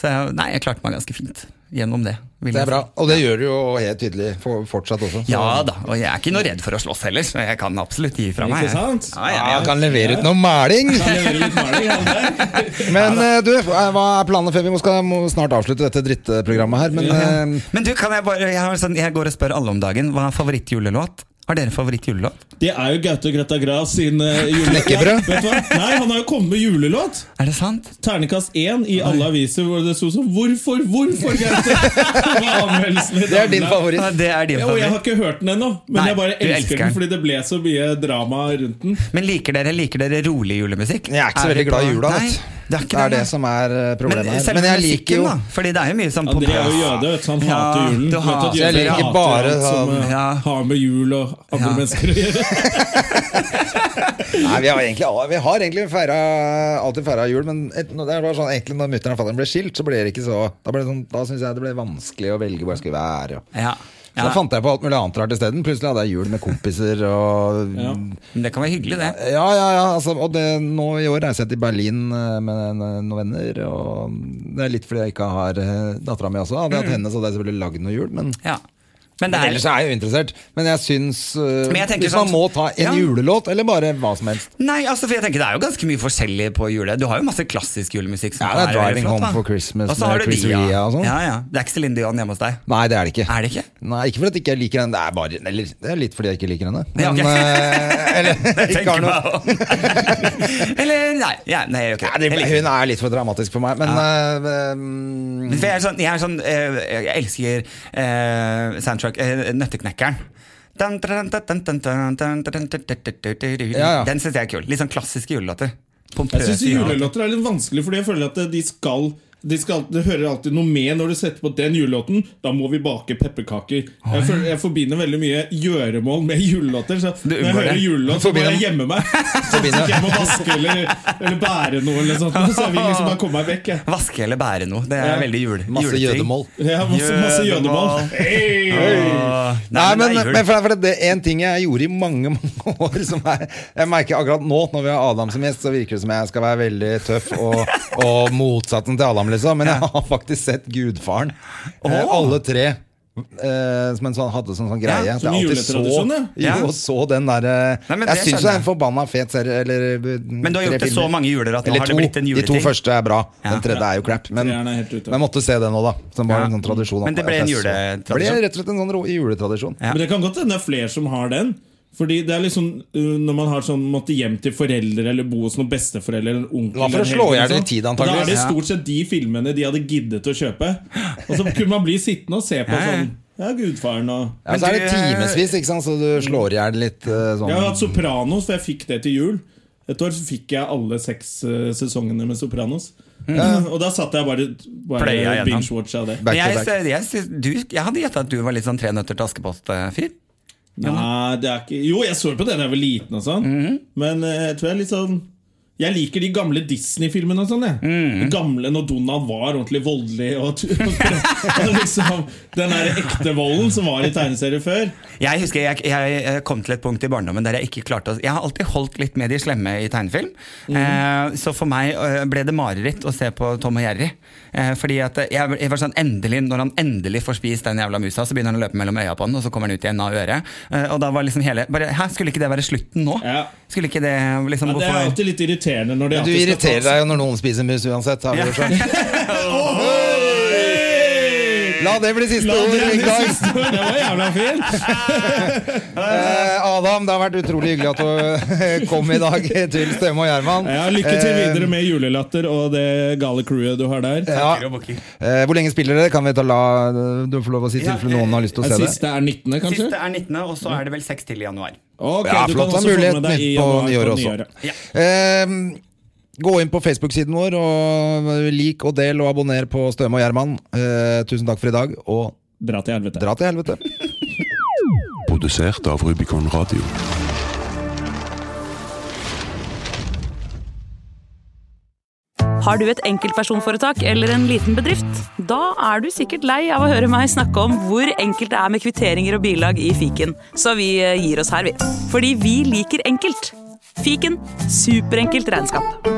Så jeg, nei, jeg klarte meg ganske fint gjennom det. Det er bra. Og det gjør du jo helt tydelig for, fortsatt også. så- Ja da, og jeg er ikke noe redd for å slåss heller, så jeg kan absolutt gi fra meg. Ikke sant? Ja, ja, Ja, kan levere ut noe maling! Men eh, du, hva er planene før vi må, skal, må snart avslutte dette drittprogrammet her? Men eh, Men du, kan jeg bare Jeg, har sånn, jeg går og spør alle om dagen. Hva er favorittjulelåt? Har dere favoritt-julelåt? Det er jo Gaute Grøtta Gras sin uh, julelåt. Nei, han har jo kommet med julelåt. Er det sant? Ternekast én i alle aviser hvor det sto sånn 'Hvorfor, hvorfor, Gaute?' Det Det er din favoritt. Ja, det er din Ja, og jeg har ikke hørt den ennå, men Nei, jeg bare elsker, elsker den den. fordi det ble så mye drama rundt den. Men liker dere, liker dere rolig julemusikk? Jeg er ikke så veldig glad i jula. Nei, det er ikke Det er det, det som er eh, problemet Men her. Men jeg liker jo da. Fordi det er jo mye sånn André er jo jøde, så han Ja, hater julen. du Vet at jeg liker bare alt som sånn- eh, Ja. har med jul og andre Ja. mennesker å gjøre. Nei, vi har egentlig, vi har egentlig feira, alltid feira jul, men et, det var sånn, egentlig når mutter'n og fatter'n ble skilt, så ble det ikke så Da, ble sånn, da syns jeg det ble vanskelig å velge hvor jeg skulle være. Og. Ja. Så da fant jeg på alt mulig annet rart isteden. Plutselig hadde jeg jul med kompiser og Ja. Men det kan være hyggelig, det. Ja, ja, ja. Altså, og det, nå i år reiser jeg til Berlin eh, med noen venner. Og det er litt fordi jeg ikke har uh, dattera mi også. Hadde jeg hatt henne, så hadde jeg selvfølgelig lagd noe jul. Men, Ja. Men det men er ellers er jeg jo interessert. Men jeg syns uh, Men jeg Hvis man sånn- må ta en Ja. julelåt, eller bare hva som helst. Nei, altså for jeg tenker Det er jo ganske mye forskjellig på jule. Du har jo masse klassisk julemusikk. som Ja, det er er Driving Home da. for Christmas Og så har med Chris Ria ja. Og sånn. Ja, ja. Det er ikke Céline Dion hjemme hos deg? Nei, det er det ikke. Er det ikke? Nei, Ikke fordi jeg ikke liker henne. Det er, bare, eller, det er litt fordi jeg ikke liker henne. Ja, Men, ok. eh, eller, ikke har noe. Eller nei. Ja, nei okay. Ja, det, hun er litt for dramatisk for meg, men Men for jeg er sånn, jeg, er sånn jeg elsker eh, soundtrack, eh, Nøtteknekkeren. Den, den syns jeg er kul. Litt sånn klassiske julelåter. Jeg syns julelåter er litt vanskelig, fordi jeg føler at de skal de skal, det hører alltid noe med når du setter på den julelåten. Da må vi bake pepperkaker. Jeg, for, jeg forbinder veldig mye gjøremål med julelåter. Så Du når jeg hører julelåt, så må jeg gjemme meg. Så ikke jeg må vaske eller, eller bære noe. Eller sånt, så jeg vil liksom bare komme meg vekk. Jeg. Vaske eller bære noe. Det er Ja. veldig jul, Masse jødemål. Ja, masse, masse jødemål. Hey! Nei, men, for det er en ting jeg gjorde i mange mange år som er, Jeg merker akkurat nå, når vi har Adam som gjest, så virker det som jeg skal være veldig tøff og, og motsatsen til Adam, liksom. Men jeg har faktisk sett Gudfaren. Eh, alle tre. Eh, som en sånn, hadde sånn, sånn greie. Ja, som juletradisjon, ja. Jo, så den der, Nei, Jeg syns det er en forbanna fet serie. Eller, Men du har gjort det så mange juler at nå eller har det blitt en De to første er bra. Den tredje er jo crap. Men jeg måtte se det nå, da. Som var Ja. en sånn tradisjon. Men det ble en juletradisjon. Det ble rett og slett en sånn juletradisjon. Ja. Men det kan godt hende det er flere som har den. Fordi det er liksom uh, Når man har sånn måtte hjem til foreldre eller bo hos noen besteforeldre eller en onkel for å slå i hjel eller tid, sånn. Da er det stort sett de filmene de hadde giddet å kjøpe. Og så kunne man bli sittende og se på Ja, ja. sånn Ja, Gudfaren og Ja, Men så er det eh, timevis, ikke sant, så du slår i hjel litt eh, sånn Jeg har hatt Sopranos, for jeg fikk det til jul. Et år så fikk jeg alle seks eh, sesongene med Sopranos. Og da satt jeg bare, bare binge-watcha det. back to jeg, back. jeg, jeg, du, jeg hadde gjetta at du var litt sånn Tre nøtter til Askepott-fyr. Nei, det er ikke Jo, jeg så på det da jeg var liten, og sånn Mhm. men eh, jeg tror jeg er litt sånn jeg liker de gamle Disney-filmene. og sånn. De gamle Når Donald var ordentlig voldelig. Og, og liksom Den der ekte volden som var i tegneserier før. Jeg husker jeg, jeg kom til et punkt i barndommen der jeg ikke klarte å Jeg har alltid holdt litt med de slemme i tegnefilm. Eh, så for meg eh, ble det mareritt å se på Tom og Jerry. Eh, fordi at jeg, jeg var sånn endelig Når han endelig får spist den jævla musa, så begynner han å løpe mellom øya på den, og så kommer han ut igjen av øret. Eh, og da var liksom hele bare, Hæ, skulle ikke det være slutten nå? Ja. Skulle ikke det liksom Ja, det er alltid litt irriterende når de Du irriterer deg jo når noen spiser mus uansett. Har vi jo skjønt. La det bli siste ord det. Det var jævla fint! Eh, Adam, det har vært utrolig hyggelig at du kom i dag til Støme og Gjerman. Ja, lykke til videre med julelatter og det gale crewet du har der. Ja. Eh, Hvor lenge spiller dere? Kan vi ta la Du får lov å si Ja, tilfelle noen har lyst til å se det. siste er 19., kanskje? Siste er 19., og så er det vel seks til i januar. Ok, Ja, du flott, kan det er også få mulighet med deg i midt på januar nyåret på også. nyåret. Ja. Eh, Gå inn på Facebook-siden vår og lik og del og abonner på Støme og Gjerman. Eh, tusen takk for i dag, og Dra til helvete. dra til helvete. Produsert av Rubicon Radio. Har du et enkeltpersonforetak eller en liten bedrift? Da er du sikkert lei av å høre meg snakke om hvor enkelt det er med kvitteringer og bilag i fiken, så vi eh, gir oss her, vi. Fordi vi liker enkelt. Fiken superenkelt regnskap.